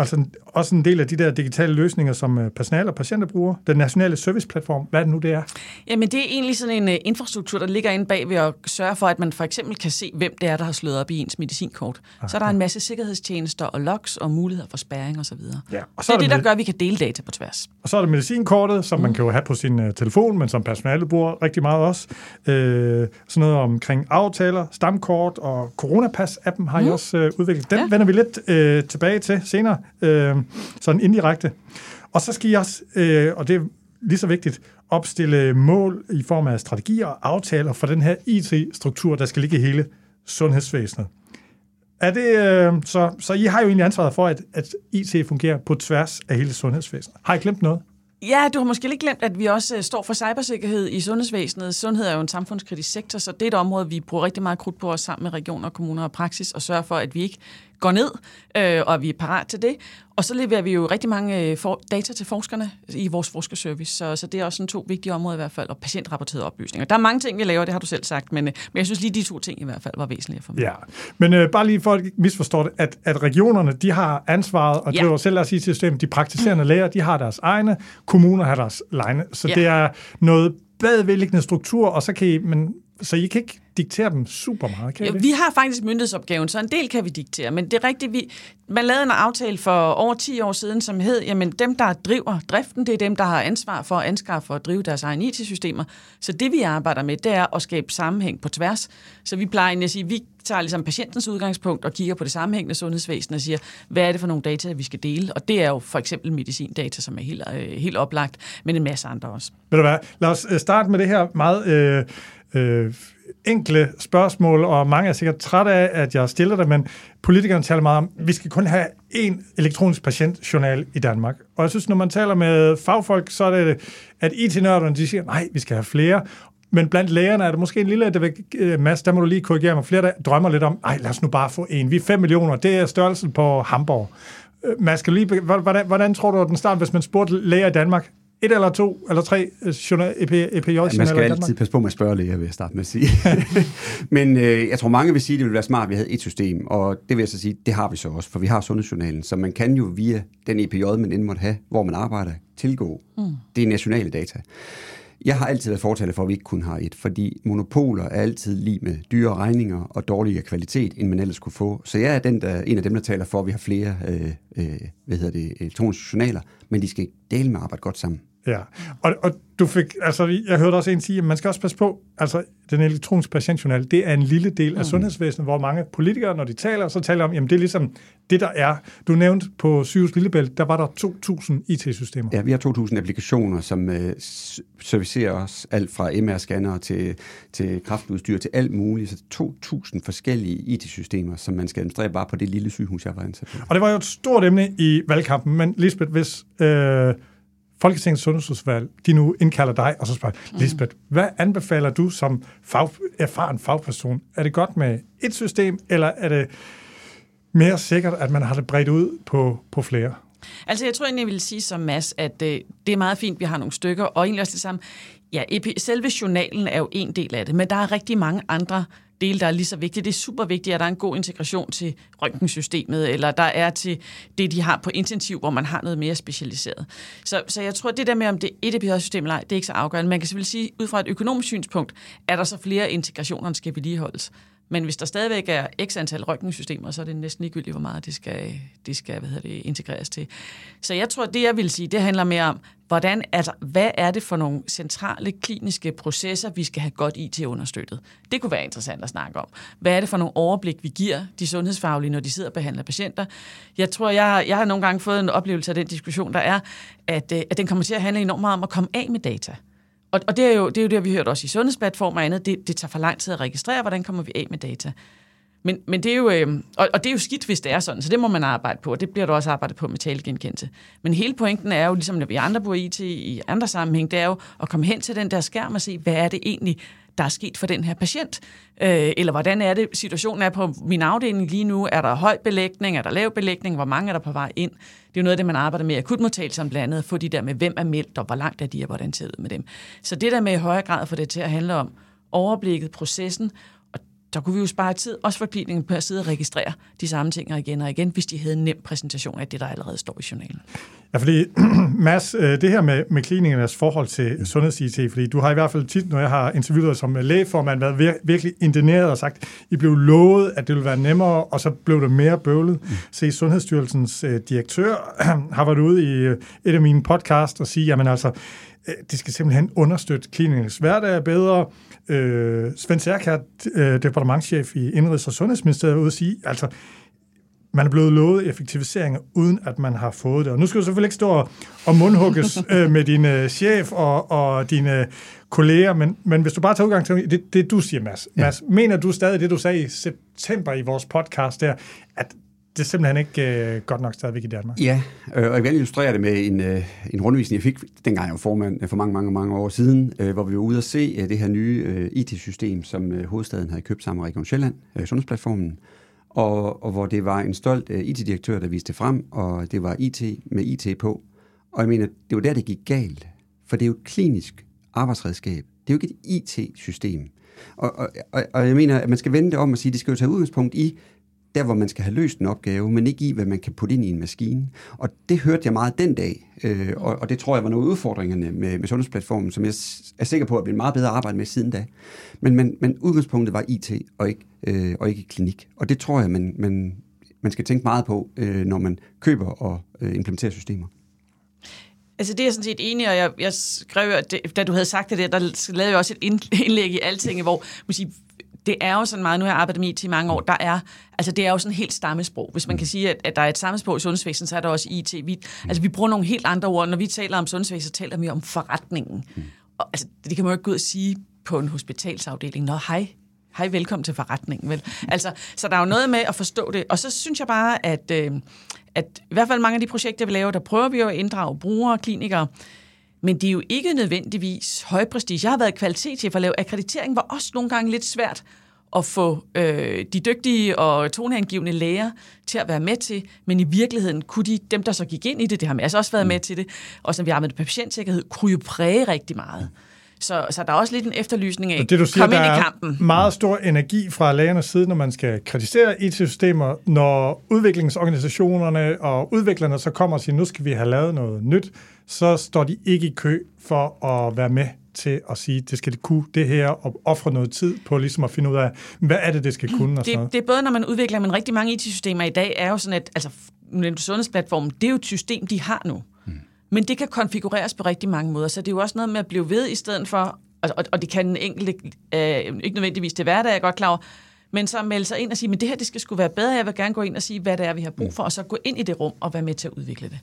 Altså også en del af de der digitale løsninger, som øh, personal og patienter bruger. Den nationale serviceplatform, hvad er det nu, det er? Jamen, det er egentlig sådan en uh, infrastruktur, der ligger inde bag ved at sørge for, at man for eksempel kan se, hvem det er, der har slået op i ens medicinkort. Så er der en masse sikkerhedstjenester og logs og muligheder for spæring osv. Ja, og så det er er det, der gør, at vi kan dele data på tværs. Og så er der medicinkortet, som mm. man kan jo have på sin uh, telefon, men som personalet bruger rigtig meget også. Øh, sådan noget omkring aftaler, stamkort og coronapas-appen har mm. I også øh, udviklet. Den. Ja. vender vi lidt øh, tilbage til senere, øh, sådan indirekte. Og så skal I også, øh, og det er lige så vigtigt, opstille mål i form af strategier og aftaler for den her IT-struktur, der skal ligge i hele sundhedsvæsenet. Er det, øh, så, så I har jo egentlig ansvaret for, at, at IT fungerer på tværs af hele sundhedsvæsenet. Har I glemt noget? Ja, du har måske ikke glemt, at vi også øh, står for cybersikkerhed i sundhedsvæsenet. Sundhed er jo en samfundskritisk sektor, så det er et område, vi bruger rigtig meget krudt på os sammen med regioner, kommuner og praksis, og sørger for, at vi ikke går ned, øh, og vi er parat til det. Og så leverer vi jo rigtig mange øh, for, data til forskerne i vores forskerservice, så, så det er også sådan to vigtige områder i hvert fald, og patientrapporterede oplysninger. Der er mange ting, vi laver, det har du selv sagt, men, øh, men jeg synes lige, de to ting i hvert fald var væsentlige for mig. Ja, men øh, bare lige for at misforstå det, at, at regionerne, de har ansvaret og Ja. driver selv deres IT-system. De praktiserende læger, de har deres egne, kommuner har deres egne. Så Ja. det er noget bagvedliggende struktur, og så kan I, men, så I kan ikke diktere dem super meget, kan Ja, det? vi har faktisk myndighedsopgaven, så en del kan vi diktere, men det er rigtigt, vi, man lavede en aftale for over 10 år siden, som hed, jamen dem, der driver driften, det er dem, der har ansvar for at anskaffe og drive deres egne IT-systemer. Så det, vi arbejder med, det er at skabe sammenhæng på tværs. Så vi plejer at sige, vi tager ligesom patientens udgangspunkt og kigger på det sammenhængende sundhedsvæsen og siger, hvad er det for nogle data, vi skal dele? Og det er jo for eksempel medicindata, som er helt, øh, helt oplagt, men en masse andre også. Ved du hvad, lad os øh, starte med det her meget øh, øh, enkle spørgsmål, og mange er sikkert trætte af, at jeg stiller det, men politikerne taler meget om, at vi skal kun have én elektronisk patientjournal i Danmark. Og jeg synes, når man taler med fagfolk, så er det, at IT-nørderne, de siger, nej, vi skal have flere. Men blandt lægerne er der måske en lille, der vil, øh, masse, der må du lige korrigere mig, flere der drømmer lidt om, nej, lad os nu bare få en. Vi er 5 millioner, det er størrelsen på Hamburg. Øh, man skal lige, hvordan, hvordan tror du, at den start, hvis man spurgte læger i Danmark, et eller to eller tre øh, journal, EP, EPJ-journaler Man skal i Danmark? altid passe på med at spørge læger, vil jeg starte med at sige. <laughs> Men øh, jeg tror, mange vil sige, at det ville være smart, at vi havde et system, og det vil jeg så sige, det har vi så også, for vi har sundhedsjournalen, så man kan jo via den EPJ, man end måtte have, hvor man arbejder, tilgå. Mm. Det er nationale data. Jeg har altid været fortaler for, at vi ikke kun har et, fordi monopoler er altid lige med dyre regninger og dårligere kvalitet, end man ellers kunne få. Så jeg er den, der, en af dem, der taler for, at vi har flere øh, øh, hvad hedder det, elektroniske journaler, men de skal dele med arbejde godt sammen. Ja, og, og du fik, altså jeg hørte også en sige, at man skal også passe på, altså den elektroniske patientjournal, det er en lille del af mm. sundhedsvæsenet, hvor mange politikere, når de taler, så taler om, jamen det er ligesom det, der er. Du nævnte på Sygehus Lillebælt, der var der 2.000 IT-systemer. Ja, vi har 2.000 applikationer, som øh, servicerer os alt fra MR-scanner til, til kraftudstyr til alt muligt. Så 2.000 forskellige IT-systemer, som man skal administrere bare på det lille sygehus, jeg var ansat på. Og det var jo et stort emne i valgkampen, men Lisbeth, hvis øh, Folketingets sundhedsudvalg, de nu indkalder dig, og så spørger, mm. Lisbeth, hvad anbefaler du som fag, erfaren fagperson? Er det godt med et system, eller er det mere sikkert, at man har det bredt ud på, på flere? Altså, jeg tror egentlig, jeg vil sige som Mads, at øh, det er meget fint, vi har nogle stykker, og egentlig også det samme. Ja, selve journalen er jo en del af det, men der er rigtig mange andre dele, der er lige så vigtige. Det er super vigtigt, at der er en god integration til røntgensystemet, eller der er til det, de har på intensiv, hvor man har noget mere specialiseret. Så, så jeg tror, det der med, om det er et EPH-system eller ej, det er ikke så afgørende. Man kan selvfølgelig sige, ud fra et økonomisk synspunkt, er der så flere integrationer, der skal vedligeholdes. Men hvis der stadigvæk er x antal røntgensystemer, så er det næsten ligegyldigt, hvor meget det skal, det skal hvad hedder det, integreres til. Så jeg tror, det jeg vil sige, det handler mere om, hvordan, altså, hvad er det for nogle centrale kliniske processer, vi skal have godt IT understøttet? Det kunne være interessant at snakke om. Hvad er det for nogle overblik, vi giver de sundhedsfaglige, når de sidder og behandler patienter? Jeg tror, jeg, jeg har nogle gange fået en oplevelse af den diskussion, der er, at, øh, at den kommer til at handle enormt meget om at komme af med data. Og, og det, er jo, det er jo det, vi hørt også i sundhedsplatform og andet. Det, det tager for lang tid at registrere, hvordan kommer vi af med data. Men, men det er jo, øh, og, og det er jo skidt, hvis det er sådan, så det må man arbejde på, og det bliver du også arbejdet på med talegenkendelse. Men hele pointen er jo, ligesom når vi andre bruger IT i andre sammenhæng, det er jo at komme hen til den der skærm og se, hvad er det egentlig, der er sket for den her patient? Øh, eller hvordan er det, situationen er på min afdeling lige nu? Er der høj belægning? Er der lav belægning? Hvor mange er der på vej ind? Det er jo noget af det, man arbejder med i akutmodtagelsen blandt andet, at få de der med, hvem er meldt, og hvor langt er de, og hvordan ser det ud med dem. Så det der med i højere grad at få det til at handle om overblikket, processen, der kunne vi jo spare tid, også for klinikken på at sidde og registrere de samme ting igen og igen, hvis de havde en nem præsentation af det, der allerede står i journalen. Ja, fordi <clears throat> Mads, øh, det her med, med klinikernes forhold til sundheds-IT, fordi du har i hvert fald tit, når jeg har interviewet dig som lægeformand, været vir- virkelig indineret og sagt, I blev lovet, at det ville være nemmere, og så blev det mere bøvlet. Mm. Se, Sundhedsstyrelsens uh, direktør <clears throat> har været ude i et af mine podcasts og sige, jamen altså, uh, det skal simpelthen understøtte klinikernes hverdag bedre, øh, Svend Særkert, øh, departementchef i Indrigs- og Sundhedsministeriet, ude at sige, altså, man er blevet lovet effektiviseringer, uden at man har fået det. Og nu skal du selvfølgelig ikke stå og mundhugges <laughs> øh, med din øh, chef og, og dine kolleger, men, men hvis du bare tager udgang til det, det du siger, Mads. Ja. Mads, mener du stadig det, du sagde i september i vores podcast der, at det er simpelthen ikke øh, godt nok stadigvæk i Danmark. Ja, øh, og jeg vil illustrere det med en, øh, en rundvisning, jeg fik, dengang jeg var formand øh, for mange, mange, mange år siden, øh, hvor vi var ude at se øh, det her nye øh, IT-system, som øh, hovedstaden havde købt sammen med Region Sjælland, øh, Sundhedsplatformen, og, og hvor det var en stolt øh, IT-direktør, der viste det frem, og det var IT med IT på. Og jeg mener, det var der, det gik galt, for det er jo et klinisk arbejdsredskab. Det er jo ikke et IT-system. Og, og, og, og jeg mener, at man skal vende det om og sige, at det skal jo tage udgangspunkt i der, hvor man skal have løst en opgave, men ikke i, hvad man kan putte ind i en maskine. Og det hørte jeg meget den dag, øh, og, og det tror jeg var nogle af udfordringerne med, med sundhedsplatformen, som jeg er sikker på at blive meget bedre at arbejde med siden da. Men, men, men udgangspunktet var IT og ikke, øh, og ikke klinik. Og det tror jeg, man, man, man skal tænke meget på, øh, når man køber og øh, implementerer systemer. Altså det er jeg sådan set enig, og jeg, jeg skrev, at det, da du havde sagt det der, der lavede jeg også et indlæg i Altinget, hvor man siger, det er jo sådan meget, nu har jeg arbejdet med IT i mange år, der er, altså det er jo sådan helt stammesprog. Hvis man kan sige, at, at der er et stammesprog i sundhedsvæsenet, så er der også IT. Vi, altså vi bruger nogle helt andre ord. Når vi taler om sundhedsvæsenet, så taler vi om forretningen. Og, altså, det kan man jo ikke gå ud og sige på en hospitalsafdeling. Nå, hej, hej, velkommen til forretningen. Vel? Altså, så der er jo noget med at forstå det. Og så synes jeg bare, at, øh, at i hvert fald mange af de projekter, vi laver, der prøver vi jo at inddrage brugere og klinikere, men det er jo ikke nødvendigvis højprestige. Jeg har været kvalitetschef og lave akkreditering, var også nogle gange lidt svært at få øh, de dygtige og toneangivende læger til at være med til, men i virkeligheden kunne de, dem der så gik ind i det, det har altså også været med til det, og som vi arbejdede med patientsikkerhed, kunne jo præge rigtig meget. Så, så der er også lidt en efterlysning af, det, du siger, kom ind i kampen. er meget stor energi fra lægernes side, når man skal kritisere IT-systemer, når udviklingsorganisationerne og udviklerne så kommer og siger, nu skal vi have lavet noget nyt, så står de ikke i kø for at være med til at sige, det skal det kunne det her, og ofre noget tid på ligesom at finde ud af, hvad er det, det skal kunne og Det, det er både, når man udvikler, men rigtig mange IT-systemer i dag er jo sådan, at altså, sundhedsplatformen, det er jo et system, de har nu. Men det kan konfigureres på rigtig mange måder, så det er jo også noget med at blive ved i stedet for, og, og det kan den enkelte, øh, ikke nødvendigvis til hverdag, jeg er godt klar over, men så melde sig ind og sige, men det her det skal skulle være bedre, jeg vil gerne gå ind og sige, hvad det er, vi har brug for, og så gå ind i det rum og være med til at udvikle det.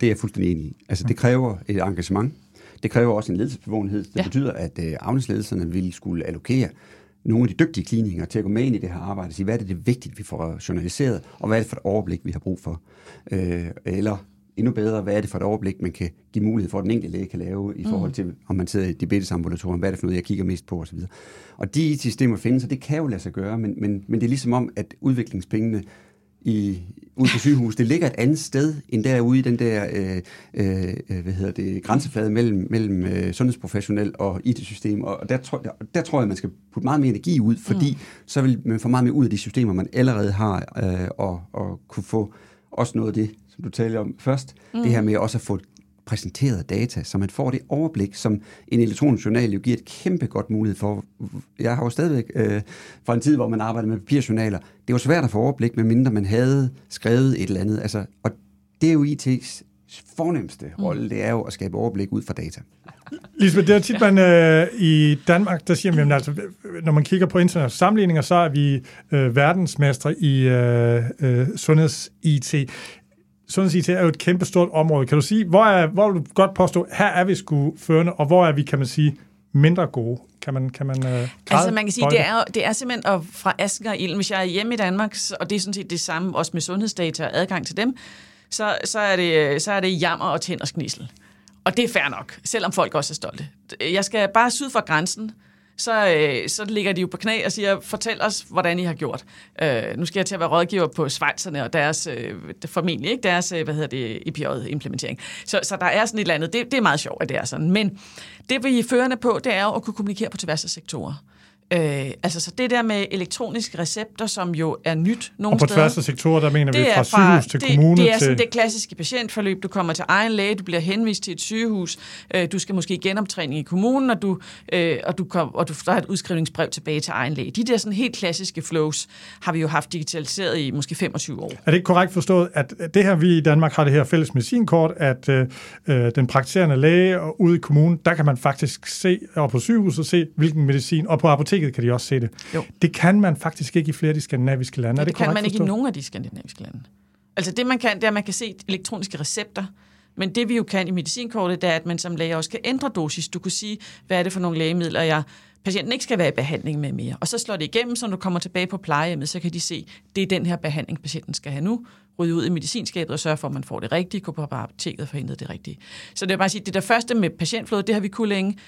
Det er jeg fuldstændig enig i. Altså, det kræver et engagement. Det kræver også en ledelsesbevågenhed. Det Ja. betyder, at øh, afdelingsledelserne vil skulle allokere nogle af de dygtige klinikere til at gå med ind i det her arbejde og sige, hvad er det, det vigtigt, vi får journaliseret, og hvad er det for et overblik, vi har brug for. Øh, eller endnu bedre, hvad er det for et overblik, man kan give mulighed for, at den enkelte læge kan lave i forhold til, om man sidder i et diabetesambulatorium, hvad er det for noget, jeg kigger mest på osv. Og de systemer findes, og det kan jo lade sig gøre, men, men, men det er ligesom om, at udviklingspengene i, ude på sygehus, det ligger et andet sted end derude i den der øh, øh, øh, hvad hedder det, grænseflade mellem, mellem øh, sundhedsprofessionel og IT-system, og der, tror, der, der tror jeg, man skal putte meget mere energi ud, fordi mm. så vil man få meget mere ud af de systemer, man allerede har, øh, og, og kunne få også noget af det, som du talte om først, mm. det her med også at få præsenteret data, så man får det overblik, som en elektronisk journal jo giver et kæmpe godt mulighed for. Jeg har jo stadigvæk øh, fra en tid, hvor man arbejdede med papirjournaler, det var svært at få overblik, medmindre man havde skrevet et eller andet. Altså, og det er jo IT's fornemmeste rolle, det er jo at skabe overblik ud fra data. Lisbeth, det er tit, man øh, i Danmark, der siger man, altså, når man kigger på internationale sammenligninger, så er vi øh, verdensmestre i øh, øh, sundheds-IT. Sundheds-IT er jo et kæmpe stort område. Kan du sige, hvor, er, hvor vil du godt påstå, her er vi sgu førende, og hvor er vi, kan man sige, mindre gode? Kan man, kan man øh, Altså man kan sige, det er, det er simpelthen at, fra asken og ilden. Hvis jeg er hjemme i Danmark, og det er sådan set det samme også med sundhedsdata og adgang til dem, så, så, er, det, så er det jammer og tænders gnissel. Og det er fair nok, selvom folk også er stolte. Jeg skal bare syd for grænsen, så, øh, så ligger de jo på knæ og siger, fortæl os, hvordan I har gjort. Øh, nu skal jeg til at være rådgiver på Schweizerne og deres, øh, formentlig ikke deres, øh, hvad hedder det, EPJ-implementering. Så, så der er sådan et eller andet, det, det er meget sjovt, at det er sådan. Men det, vi er førende på, det er jo at kunne kommunikere på tværs af sektorer. Øh, altså så det der med elektroniske recepter, som jo er nyt nogle Og på steder. tværs af sektorer, der mener vi Det fra er fra, sygehus til det, kommune det er til... sådan det klassiske patientforløb. Du kommer til egen læge, du bliver henvist til et sygehus, øh, du skal måske i genoptræning i kommunen, og du, øh, og du, kom, og du får et udskrivningsbrev tilbage til egen læge. De der sådan helt klassiske flows har vi jo haft digitaliseret i måske 25 år. Er det ikke korrekt forstået, at det her, vi i Danmark har det her fælles medicinkort, at øh, øh, den praktiserende læge og ude i kommunen, der kan man faktisk se, og på sygehuset se, hvilken medicin, og på apoteket kan de også se det. Jo. Det kan man faktisk ikke i flere af de skandinaviske lande. Er det, det, kan man ikke i forstået? nogen af de skandinaviske lande. Altså det man kan, det er, at man kan se elektroniske recepter, men det vi jo kan i medicinkortet, det er, at man som læge også kan ændre dosis. Du kan sige, hvad er det for nogle lægemidler, jeg patienten ikke skal være i behandling med mere. Og så slår det igennem, så når du kommer tilbage på plejehjemmet, så kan de se, det er den her behandling, patienten skal have nu. Rydde ud i medicinskabet og sørge for, at man får det rigtige, gå på apoteket og forhindre det rigtige. Så det er bare at sige, det der første med patientflåde, det har vi kunne længe.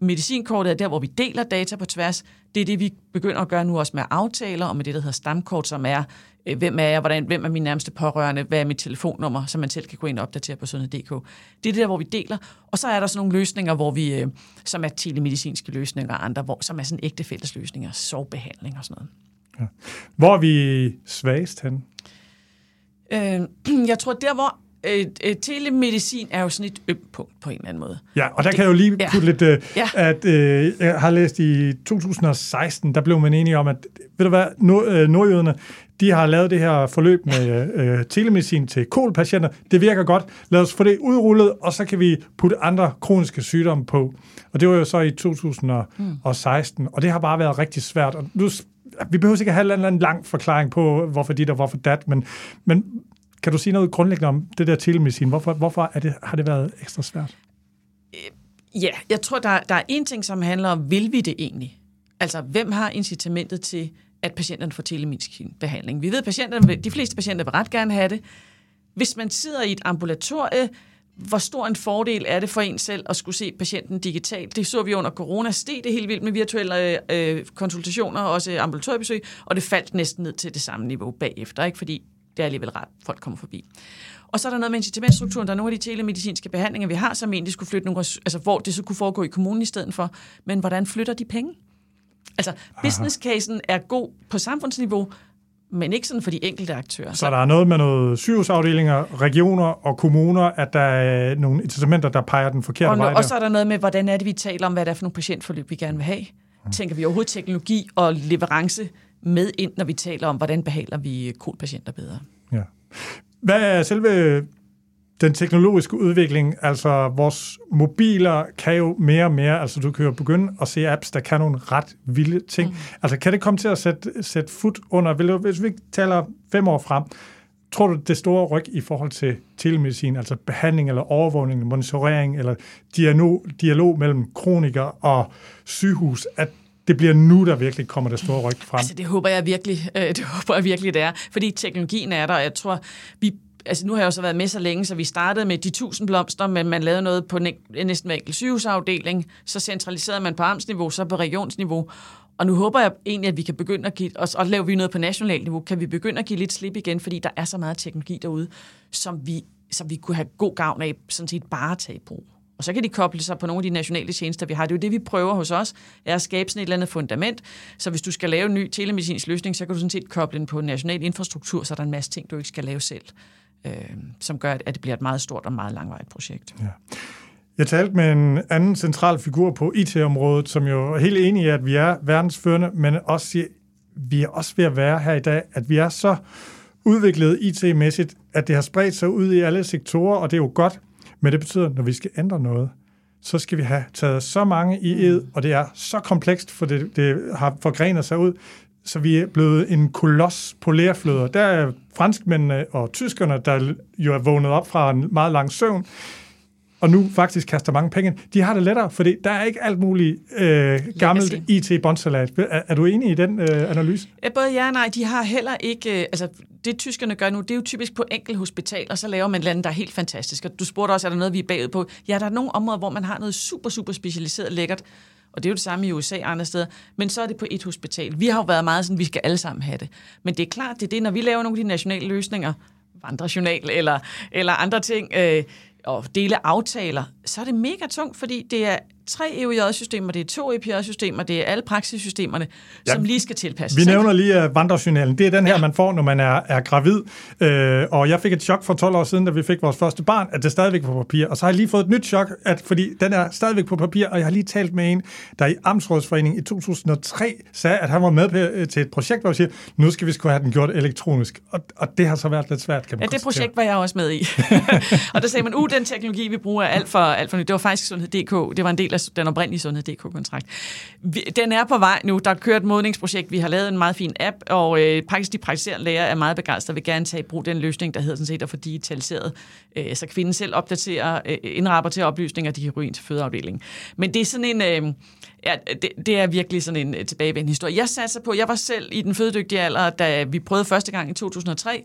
Medicinkortet er der, hvor vi deler data på tværs. Det er det, vi begynder at gøre nu også med aftaler og med det, der hedder stamkort, som er, øh, hvem er jeg, hvordan, hvem er min nærmeste pårørende, hvad er mit telefonnummer, så man selv kan gå ind og opdatere på sundhed.dk. Det er det der, hvor vi deler. Og så er der sådan nogle løsninger, hvor vi, øh, som er telemedicinske løsninger og andre, hvor, som er sådan ægte fælles løsninger, sovbehandling og sådan noget. Hvor er vi svagest hen? Øh, <clears throat> jeg tror, der hvor øh, øh, telemedicin er jo sådan et ømt punkt på en eller anden måde. Ja, og der kan jeg jo lige Ja. putte lidt, øh, Ja. at øh, jeg har læst i 2016, der blev man enige om, at ved du hvad, nord, øh, nordjyderne, de har lavet det her forløb med øh, telemedicin til kolpatienter. Det virker godt. Lad os få det udrullet, og så kan vi putte andre kroniske sygdomme på. Og det var jo så i 2016, og det har bare været rigtig svært. Og nu, vi behøver ikke have en eller anden lang forklaring på, hvorfor dit og hvorfor dat, men, men kan du sige noget grundlæggende om det der telemedicin? Hvorfor, hvorfor er det, har det været ekstra svært? Øh, ja, jeg tror, der, der er en ting, som handler om, vil vi det egentlig? Altså, hvem har incitamentet til, at patienterne får telemedicinsk behandling? Vi ved, at patienterne, de fleste patienter vil ret gerne have det. Hvis man sidder i et ambulatorie, hvor stor en fordel er det for en selv at skulle se patienten digitalt? Det så vi under corona. Steg det helt vildt med virtuelle øh, konsultationer, også ambulatoriebesøg, og det faldt næsten ned til det samme niveau bagefter, ikke? fordi det er alligevel ret, folk kommer forbi. Og så er der noget med incitamentstrukturen. Der er nogle af de telemedicinske behandlinger, vi har, som egentlig skulle flytte nogle, altså hvor det så kunne foregå i kommunen i stedet for. Men hvordan flytter de penge? Altså, business casen er god på samfundsniveau, men ikke sådan for de enkelte aktører. Så der er noget med noget sygehusafdelinger, regioner og kommuner, at der er nogle incitamenter, der peger den forkerte og, vej. Og så er der noget med, hvordan er det, vi taler om, hvad det er for nogle patientforløb, vi gerne vil have. Tænker vi overhovedet teknologi og leverance med ind, når vi taler om, hvordan behandler vi kolpatienter bedre? Ja. Hvad er selve den teknologiske udvikling, altså vores mobiler kan jo mere og mere, altså du kan jo begynde at se apps, der kan nogle ret vilde ting. Mm. Altså kan det komme til at sætte, sætte fod under, hvis vi taler fem år frem, tror du det store ryg i forhold til telemedicin, altså behandling eller overvågning, monitorering eller dialog, dialog mellem kroniker og sygehus, at det bliver nu, der virkelig kommer det store ryg frem. Altså, det håber jeg virkelig, <laughs> øh, det håber jeg virkelig, det er. Fordi teknologien er der, og jeg tror, vi altså nu har jeg også været med så længe, så vi startede med de tusind blomster, men man lavede noget på næsten hver enkelt sygehusafdeling, så centraliserede man på amtsniveau, så på regionsniveau, og nu håber jeg egentlig, at vi kan begynde at give, og så laver vi noget på nationalt niveau, kan vi begynde at give lidt slip igen, fordi der er så meget teknologi derude, som vi, som vi kunne have god gavn af, sådan set bare at tage i brug. Og så kan de koble sig på nogle af de nationale tjenester, vi har. Det er jo det, vi prøver hos os, er at skabe sådan et eller andet fundament. Så hvis du skal lave en ny telemedicinsk løsning, så kan du sådan set koble den på en national infrastruktur, så der er en masse ting, du ikke skal lave selv øh, som gør, at det bliver et meget stort og meget langvarigt projekt. Ja. Jeg talte med en anden central figur på IT-området, som jo er helt enig i, at vi er verdensførende, men også siger, vi er også ved at være her i dag, at vi er så udviklet IT-mæssigt, at det har spredt sig ud i alle sektorer, og det er jo godt, men det betyder, at når vi skal ændre noget, så skal vi have taget så mange i ed, og det er så komplekst, for det, det har forgrenet sig ud, så vi er blevet en koloss på lærfløder. Der er franskmændene og tyskerne, der jo er vågnet op fra en meget lang søvn, og nu faktisk kaster mange penge De har det lettere, fordi der er ikke alt muligt øh, gammelt IT-båndsalat. Er, er du enig i den øh, analyse? Ja, både ja og nej. De har heller ikke... Øh, altså, det tyskerne gør nu, det er jo typisk på enkelt hospital, og så laver man land, der er helt fantastisk. Og du spurgte også, er der noget, vi er bagud på? Ja, der er nogle områder, hvor man har noget super, super specialiseret lækkert, og det er jo det samme i USA og andre steder. Men så er det på et hospital. Vi har jo været meget sådan, vi skal alle sammen have det. Men det er klart, det er det, når vi laver nogle af de nationale løsninger, vandrejournal eller, eller andre ting, øh, og dele aftaler, så er det mega tungt, fordi det er tre EUJ-systemer, det er to EPJ-systemer, det er alle praksissystemerne, ja. som lige skal tilpasses. Vi nævner lige uh, vandrejournalen. Det er den her, ja. man får, når man er, er gravid. Uh, og jeg fik et chok for 12 år siden, da vi fik vores første barn, at det er stadigvæk på papir. Og så har jeg lige fået et nyt chok, at, fordi den er stadigvæk på papir, og jeg har lige talt med en, der i Amtsrådsforeningen i 2003 sagde, at han var med øh, til et projekt, hvor vi siger, nu skal vi sgu have den gjort elektronisk. Og, og det har så været lidt svært, kan man Ja, det projekt var jeg også med i. <laughs> <laughs> og der sagde man, uh, den teknologi, vi bruger, er alt for, alt for nyt. Det var faktisk Sundhed.dk. Det var en del af den oprindelige Sundhed.dk-kontrakt. Den er på vej nu. Der er kørt et modningsprojekt. Vi har lavet en meget fin app, og øh, faktisk de praktiserende læger er meget begejstrede og vil gerne tage i brug den løsning, der hedder sådan set at få digitaliseret, øh, så kvinden selv opdaterer, øh, indrapporterer oplysninger, de kan ryge ind til fødeafdelingen. Men det er sådan en... Øh, ja, det, det er virkelig sådan en øh, tilbagevendende historie. Jeg satser på, jeg var selv i den fødedygtige alder, da vi prøvede første gang i 2003.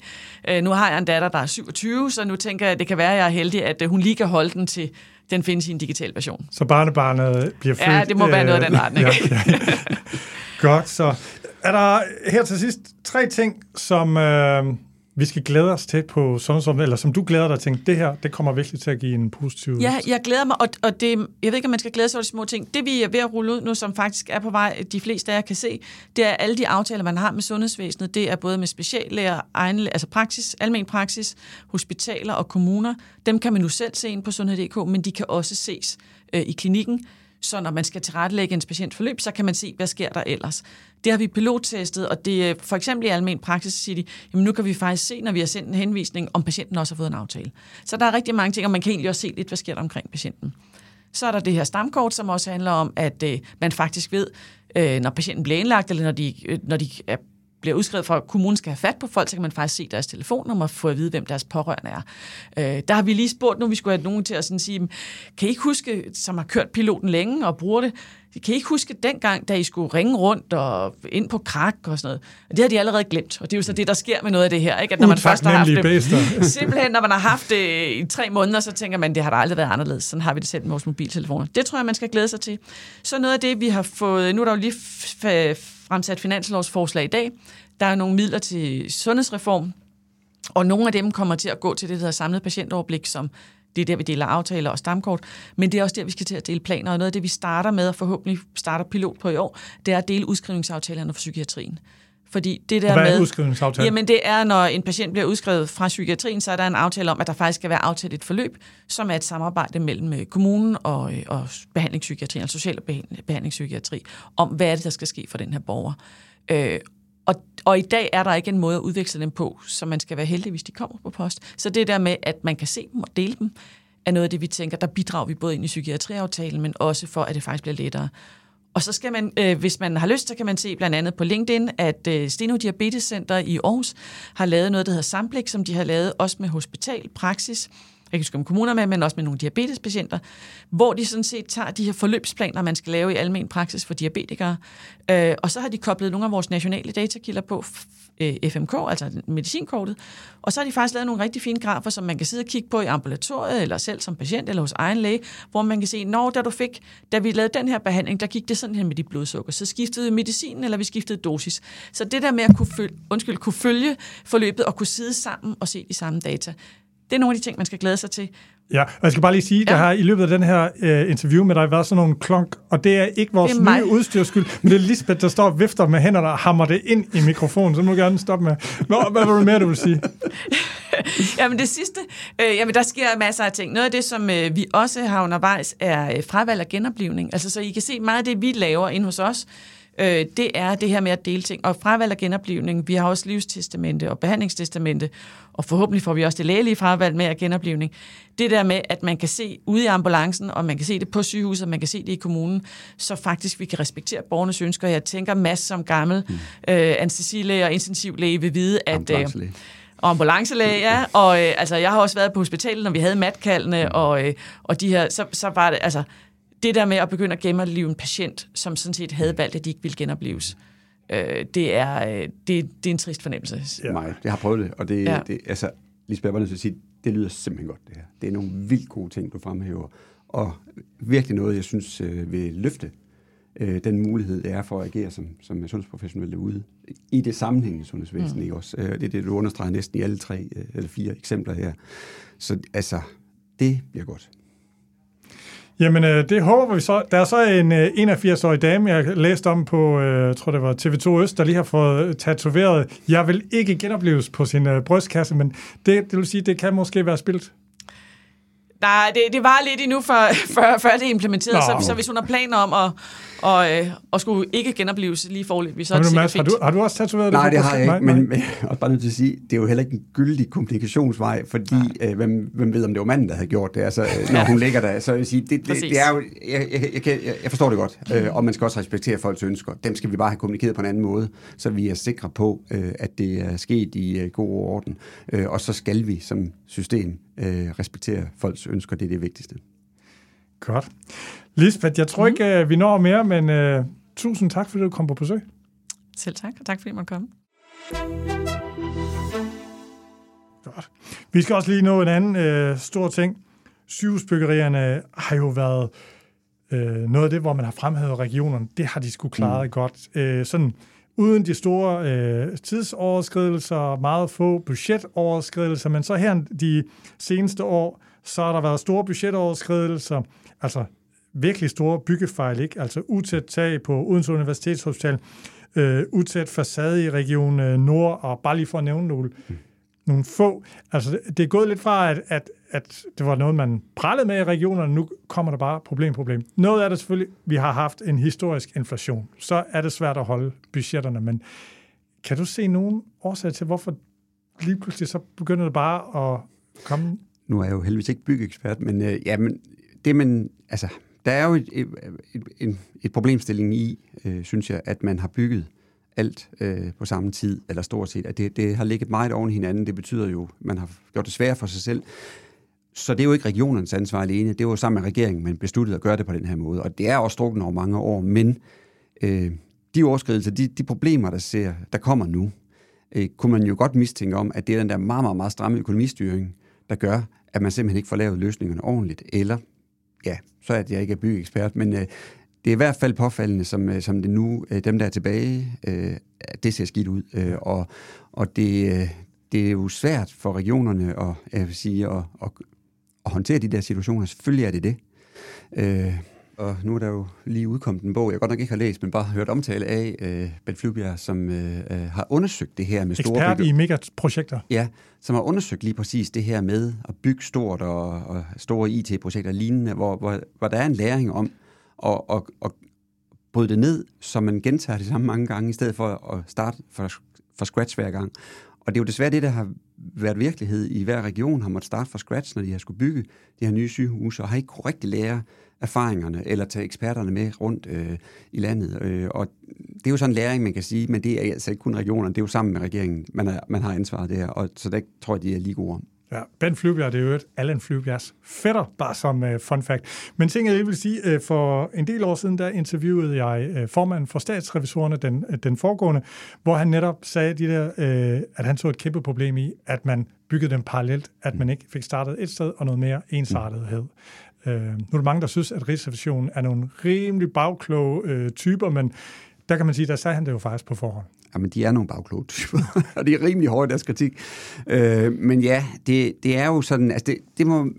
Øh, nu har jeg en datter, der er 27, så nu tænker jeg, at det kan være, at jeg er heldig, at øh, hun lige kan holde den til den findes i en digital version. Så barnebarnet bliver født? Ja, det må være noget af den øh, retning. <laughs> Ja, ja. Godt, så er der her til sidst tre ting, som øh, vi skal glæde os til på sundhedsområdet, eller som du glæder dig til, det her, det kommer virkelig til at give en positiv... Ja, jeg glæder mig, og, og det, jeg ved ikke, om man skal glæde sig over de små ting. Det, vi er ved at rulle ud nu, som faktisk er på vej, de fleste af jer kan se, det er alle de aftaler, man har med sundhedsvæsenet. Det er både med speciallæger, egen, altså praksis, almen praksis, hospitaler og kommuner. Dem kan man nu selv se ind på sundhed.dk, men de kan også ses øh, i klinikken. Så når man skal tilrettelægge en patientforløb, så kan man se, hvad sker der ellers. Det har vi pilottestet, og det øh, for eksempel i almen praksis siger de, jamen nu kan vi faktisk se, når vi har sendt en henvisning, om patienten også har fået en aftale. Så der er rigtig mange ting, og man kan egentlig også se lidt, hvad sker der omkring patienten. Så er der det her stamkort, som også handler om, at øh, man faktisk ved, øh, når patienten bliver indlagt, eller når de, øh, når de er bliver udskrevet fra, at kommunen skal have fat på folk, så kan man faktisk se deres telefonnummer og få at vide, hvem deres pårørende er. Øh, der har vi lige spurgt nu, vi skulle have nogen til at sådan sige, kan I ikke huske, som har kørt piloten længe og bruger det, kan I ikke huske dengang, da I skulle ringe rundt og ind på krak og sådan noget? Og det har de allerede glemt, og det er jo så det, der sker med noget af det her. Ikke? At når man først har haft det, <laughs> <laughs> simpelthen når man har haft det i tre måneder, så tænker man, det har da aldrig været anderledes. Sådan har vi det selv med vores mobiltelefoner. Det tror jeg, man skal glæde sig til. Så noget af det, vi har fået, nu er der jo lige fremsat finanslovsforslag i dag, der er nogle midler til sundhedsreform, og nogle af dem kommer til at gå til det, der hedder samlet patientoverblik, som det er der, vi deler aftaler og stamkort, men det er også der, vi skal til at dele planer, og noget af det, vi starter med, og forhåbentlig starter pilot på i år, det er at dele udskrivningsaftalerne for psykiatrien. Fordi det der Hvad er med, udskrivningsaftalen? Jamen det er, når en patient bliver udskrevet fra psykiatrien, så er der en aftale om, at der faktisk skal være aftalt et forløb, som er et samarbejde mellem øh, kommunen og, øh, og behandlingspsykiatrien, altså social behandlingspsykiatri, om hvad er det, der skal ske for den her borger. Øh, og, og i dag er der ikke en måde at udveksle dem på, så man skal være heldig, hvis de kommer på post. Så det der med, at man kan se dem og dele dem, er noget af det, vi tænker, der bidrager vi både ind i psykiatriaftalen, men også for, at det faktisk bliver lettere. Og så skal man, øh, hvis man har lyst, så kan man se blandt andet på LinkedIn, at øh, Steno Diabetes Center i Aarhus har lavet noget, der hedder Samblik, som de har lavet også med hospital, praksis, jeg kan huske om kommuner med, men også med nogle diabetespatienter, hvor de sådan set tager de her forløbsplaner, man skal lave i almen praksis for diabetikere, øh, og så har de koblet nogle af vores nationale datakilder på, FMK, øh, altså medicinkortet, og så har de faktisk lavet nogle rigtig fine grafer, som man kan sidde og kigge på i ambulatoriet, eller selv som patient, eller hos egen læge, hvor man kan se, når da du fik, da vi lavede den her behandling, der gik det sådan her med dit blodsukker, så skiftede vi medicinen, eller vi skiftede dosis. Så det der med at kunne følge, undskyld, kunne følge forløbet og kunne sidde sammen og se de samme data, det er nogle af de ting, man skal glæde sig til. Ja, og jeg skal bare lige sige, ja. der har i løbet af den her uh, interview med dig været sådan nogle klonk, og det er ikke vores er nye udstyrskyld, men det er Lisbeth, der står og vifter med hænderne og hammer det ind i mikrofonen, så må du gerne stoppe med. Nå, hvad var det mere, du vil sige? <laughs> jamen det sidste, øh, jamen der sker masser af ting. Noget af det, som øh, vi også har undervejs, er øh, fravalg og genoplevning. Altså så I kan se meget af det, vi laver ind hos os, øh, det er det her med at dele ting. Og fravalg og genoplevning, vi har også livstestamente og behandlingstestamente, og forhåbentlig får vi også det lægelige fravalg med og genoplevning. Det der med, at man kan se ude i ambulancen, og man kan se det på sygehuset, og man kan se det i kommunen, så faktisk vi kan respektere borgernes ønsker. Jeg tænker masser som gammel mm. øh, anestesilæge og intensivlæge vil vide, at... Øh, og ambulancelæge, ja. Og øh, altså, jeg har også været på hospitalet, når vi havde matkaldene, mm. og, øh, og de her, så, så var det, altså, det der med at begynde at genopleve en patient, som sådan set havde valgt, at de ikke ville genopleves, øh, det, er, øh, det, det er en trist fornemmelse. Ja. Mig, jeg har prøvet det, og det, ja. det altså, Lisbeth, jeg var sige, det lyder simpelthen godt, det her. Det er nogle vildt gode ting, du fremhæver, og virkelig noget, jeg synes øh, vil løfte øh, den mulighed, det er for at agere som, som sundhedsprofessionelle ude i det sammenhængende sundhedsvæsen, mm. ikke også? Øh, det er det, du understreger næsten i alle tre øh, eller fire eksempler her. Så altså, det bliver godt. Jamen, øh, det håber vi så. Der er så en øh, 81-årig dame, jeg læste om på, øh, jeg tror det var TV2 Øst, der lige har fået tatoveret, jeg vil ikke genopleves på sin øh, brystkasse, men det, det vil sige, det kan måske være spildt. Nej, det, det var lidt endnu, før, <laughs> før, før det er implementeret, så, så hvis hun har planer om at, og, øh, og skulle ikke genopleves lige forløbig, så det Mads, har, du, har du også tatoveret det? Nej, det har jeg ikke, men, men <laughs> jeg er bare nødt til at sige, det er jo heller ikke en gyldig kommunikationsvej, fordi øh, hvem, hvem ved, om det var manden, der havde gjort det, altså, øh, når ja. hun ligger der. Så jeg vil sige, det, det, det er jo, jeg, jeg, jeg, jeg forstår det godt, mm. øh, og man skal også respektere folks ønsker. Dem skal vi bare have kommunikeret på en anden måde, så vi er sikre på, øh, at det er sket i øh, god orden. Øh, og så skal vi som system øh, respektere folks ønsker, det er det vigtigste. Godt. Lisbeth, jeg tror mm. ikke, øh, vi når mere, men uh, tusind tak, fordi du kom på besøg. Selv tak, og tak fordi måtte komme. Godt. Vi skal også lige nå en anden uh, stor ting. Sygehusbyggerierne har jo været uh, noget af det, hvor man har fremhævet regionerne. Det har de skulle klare mm. godt. Uh, sådan uden de store uh, tidsoverskridelser, meget få budgetoverskridelser, men så her de seneste år, så har der været store budgetoverskridelser, altså virkelig store byggefejl, ikke? altså utæt tag på Odense Universitetshospital, øh, utæt facade i Region øh, Nord, og bare lige for at nævne nogle, mm. nogle få. Altså, det er gået lidt fra, at, at, at det var noget, man prallede med i regionerne, nu kommer der bare problem, problem. Noget er det selvfølgelig, vi har haft en historisk inflation. Så er det svært at holde budgetterne, men kan du se nogen årsager til, hvorfor lige pludselig så begynder det bare at komme? Nu er jeg jo heldigvis ikke byggeekspert, men øh, ja, men det man, altså, der er jo et, et, et, et problemstilling i, øh, synes jeg, at man har bygget alt øh, på samme tid, eller stort set. At det, det har ligget meget oven hinanden. Det betyder jo, at man har gjort det svært for sig selv. Så det er jo ikke regionernes ansvar alene. Det var jo sammen med regeringen, man besluttede at gøre det på den her måde. Og det er også strukket over mange år, men øh, de overskridelser, de, de problemer, der, ser, der kommer nu, øh, kunne man jo godt mistænke om, at det er den der meget, meget, meget stramme økonomistyring, der gør, at man simpelthen ikke får lavet løsningerne ordentligt. Eller, ja, så er det, jeg ikke er byekspert, men øh, det er i hvert fald påfaldende, som, øh, som det nu, øh, dem der er tilbage, øh, det ser skidt ud. Øh, og og det, øh, det er jo svært for regionerne at, jeg vil sige, at, at, at håndtere de der situationer. Selvfølgelig er det det. Øh, og nu er der jo lige udkommet en bog, jeg godt nok ikke har læst, men bare har hørt omtale af, øh, Bent Flybjerg, som øh, øh har undersøgt det her med store... Ekspert i megaprojekter. Ja, som har undersøgt lige præcis det her med at bygge stort og, og store IT-projekter lignende, hvor, hvor, hvor der er en læring om at, at, at bryde det ned, så man gentager det samme mange gange, i stedet for at starte for, for scratch hver gang. Og det er jo desværre det, der har været virkelighed i hver region, har måttet starte fra scratch, når de har skulle bygge de her nye sygehuse, og har ikke korrekt lære erfaringerne, eller tage eksperterne med rundt øh, i landet. Øh, og det er jo sådan en læring, man kan sige, men det er altså ikke kun regionerne, det er jo sammen med regeringen, man, er, man har ansvaret der, og så der tror jeg, de er lige gode om. Ja, Ben Flybjerg, det er jo et Allan Flybjergs fætter, bare som uh, fun fact. Men ting, jeg vil sige, uh, for en del år siden, der interviewede jeg uh, formanden for statsrevisorerne, den, uh, den foregående, hvor han netop sagde, de der, uh, at han så et kæmpe problem i, at man byggede dem parallelt, at man ikke fik startet et sted og noget mere ensartethed. Øh, nu er der mange, der synes, at Rigsrevisionen er nogle rimelig bagkloge øh, typer, men der kan man sige, der sagde han det jo faktisk på forhånd. Jamen, de er nogle bagkloge typer, <laughs> og de er rimelig hårdt deres kritik. Øh, men ja, det, det er jo sådan, altså det, det må,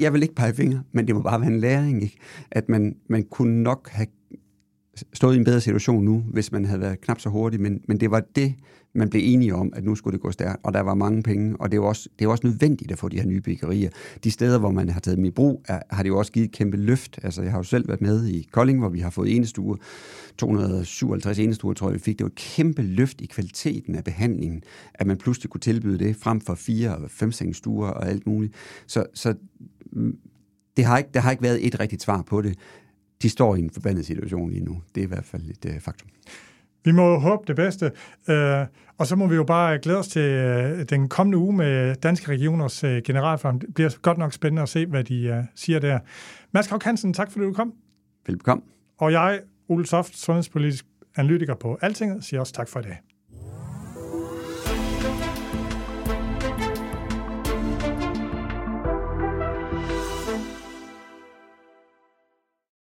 jeg vil ikke pege fingre, men det må bare være en læring, ikke? at man, man kunne nok have stået i en bedre situation nu, hvis man havde været knap så hurtig, men, men det var det, man blev enige om, at nu skulle det gå stærkt, og der var mange penge, og det er jo også, det er også nødvendigt at få de her nye byggerier. De steder, hvor man har taget dem i brug, er, har det jo også givet et kæmpe løft. Altså, jeg har jo selv været med i Kolding, hvor vi har fået enestuer, 257 enestuer, tror jeg, vi fik. Det var et kæmpe løft i kvaliteten af behandlingen, at man pludselig kunne tilbyde det, frem for fire og fem stuer og alt muligt. Så, så mm, det har ikke, der har ikke været et rigtigt svar på det. De står i en forbandet situation lige nu. Det er i hvert fald et uh, faktum. Vi må jo håbe det bedste, øh, og så må vi jo bare glæde os til øh, den kommende uge med Danske Regioners øh, generalform. Det bliver godt nok spændende at se, hvad de siger der. Mads Krauk Hansen, tak fordi du kom. Velbekomme. Og jeg, Ole Soft, sundhedspolitisk analytiker på Altinget, siger også tak for i dag.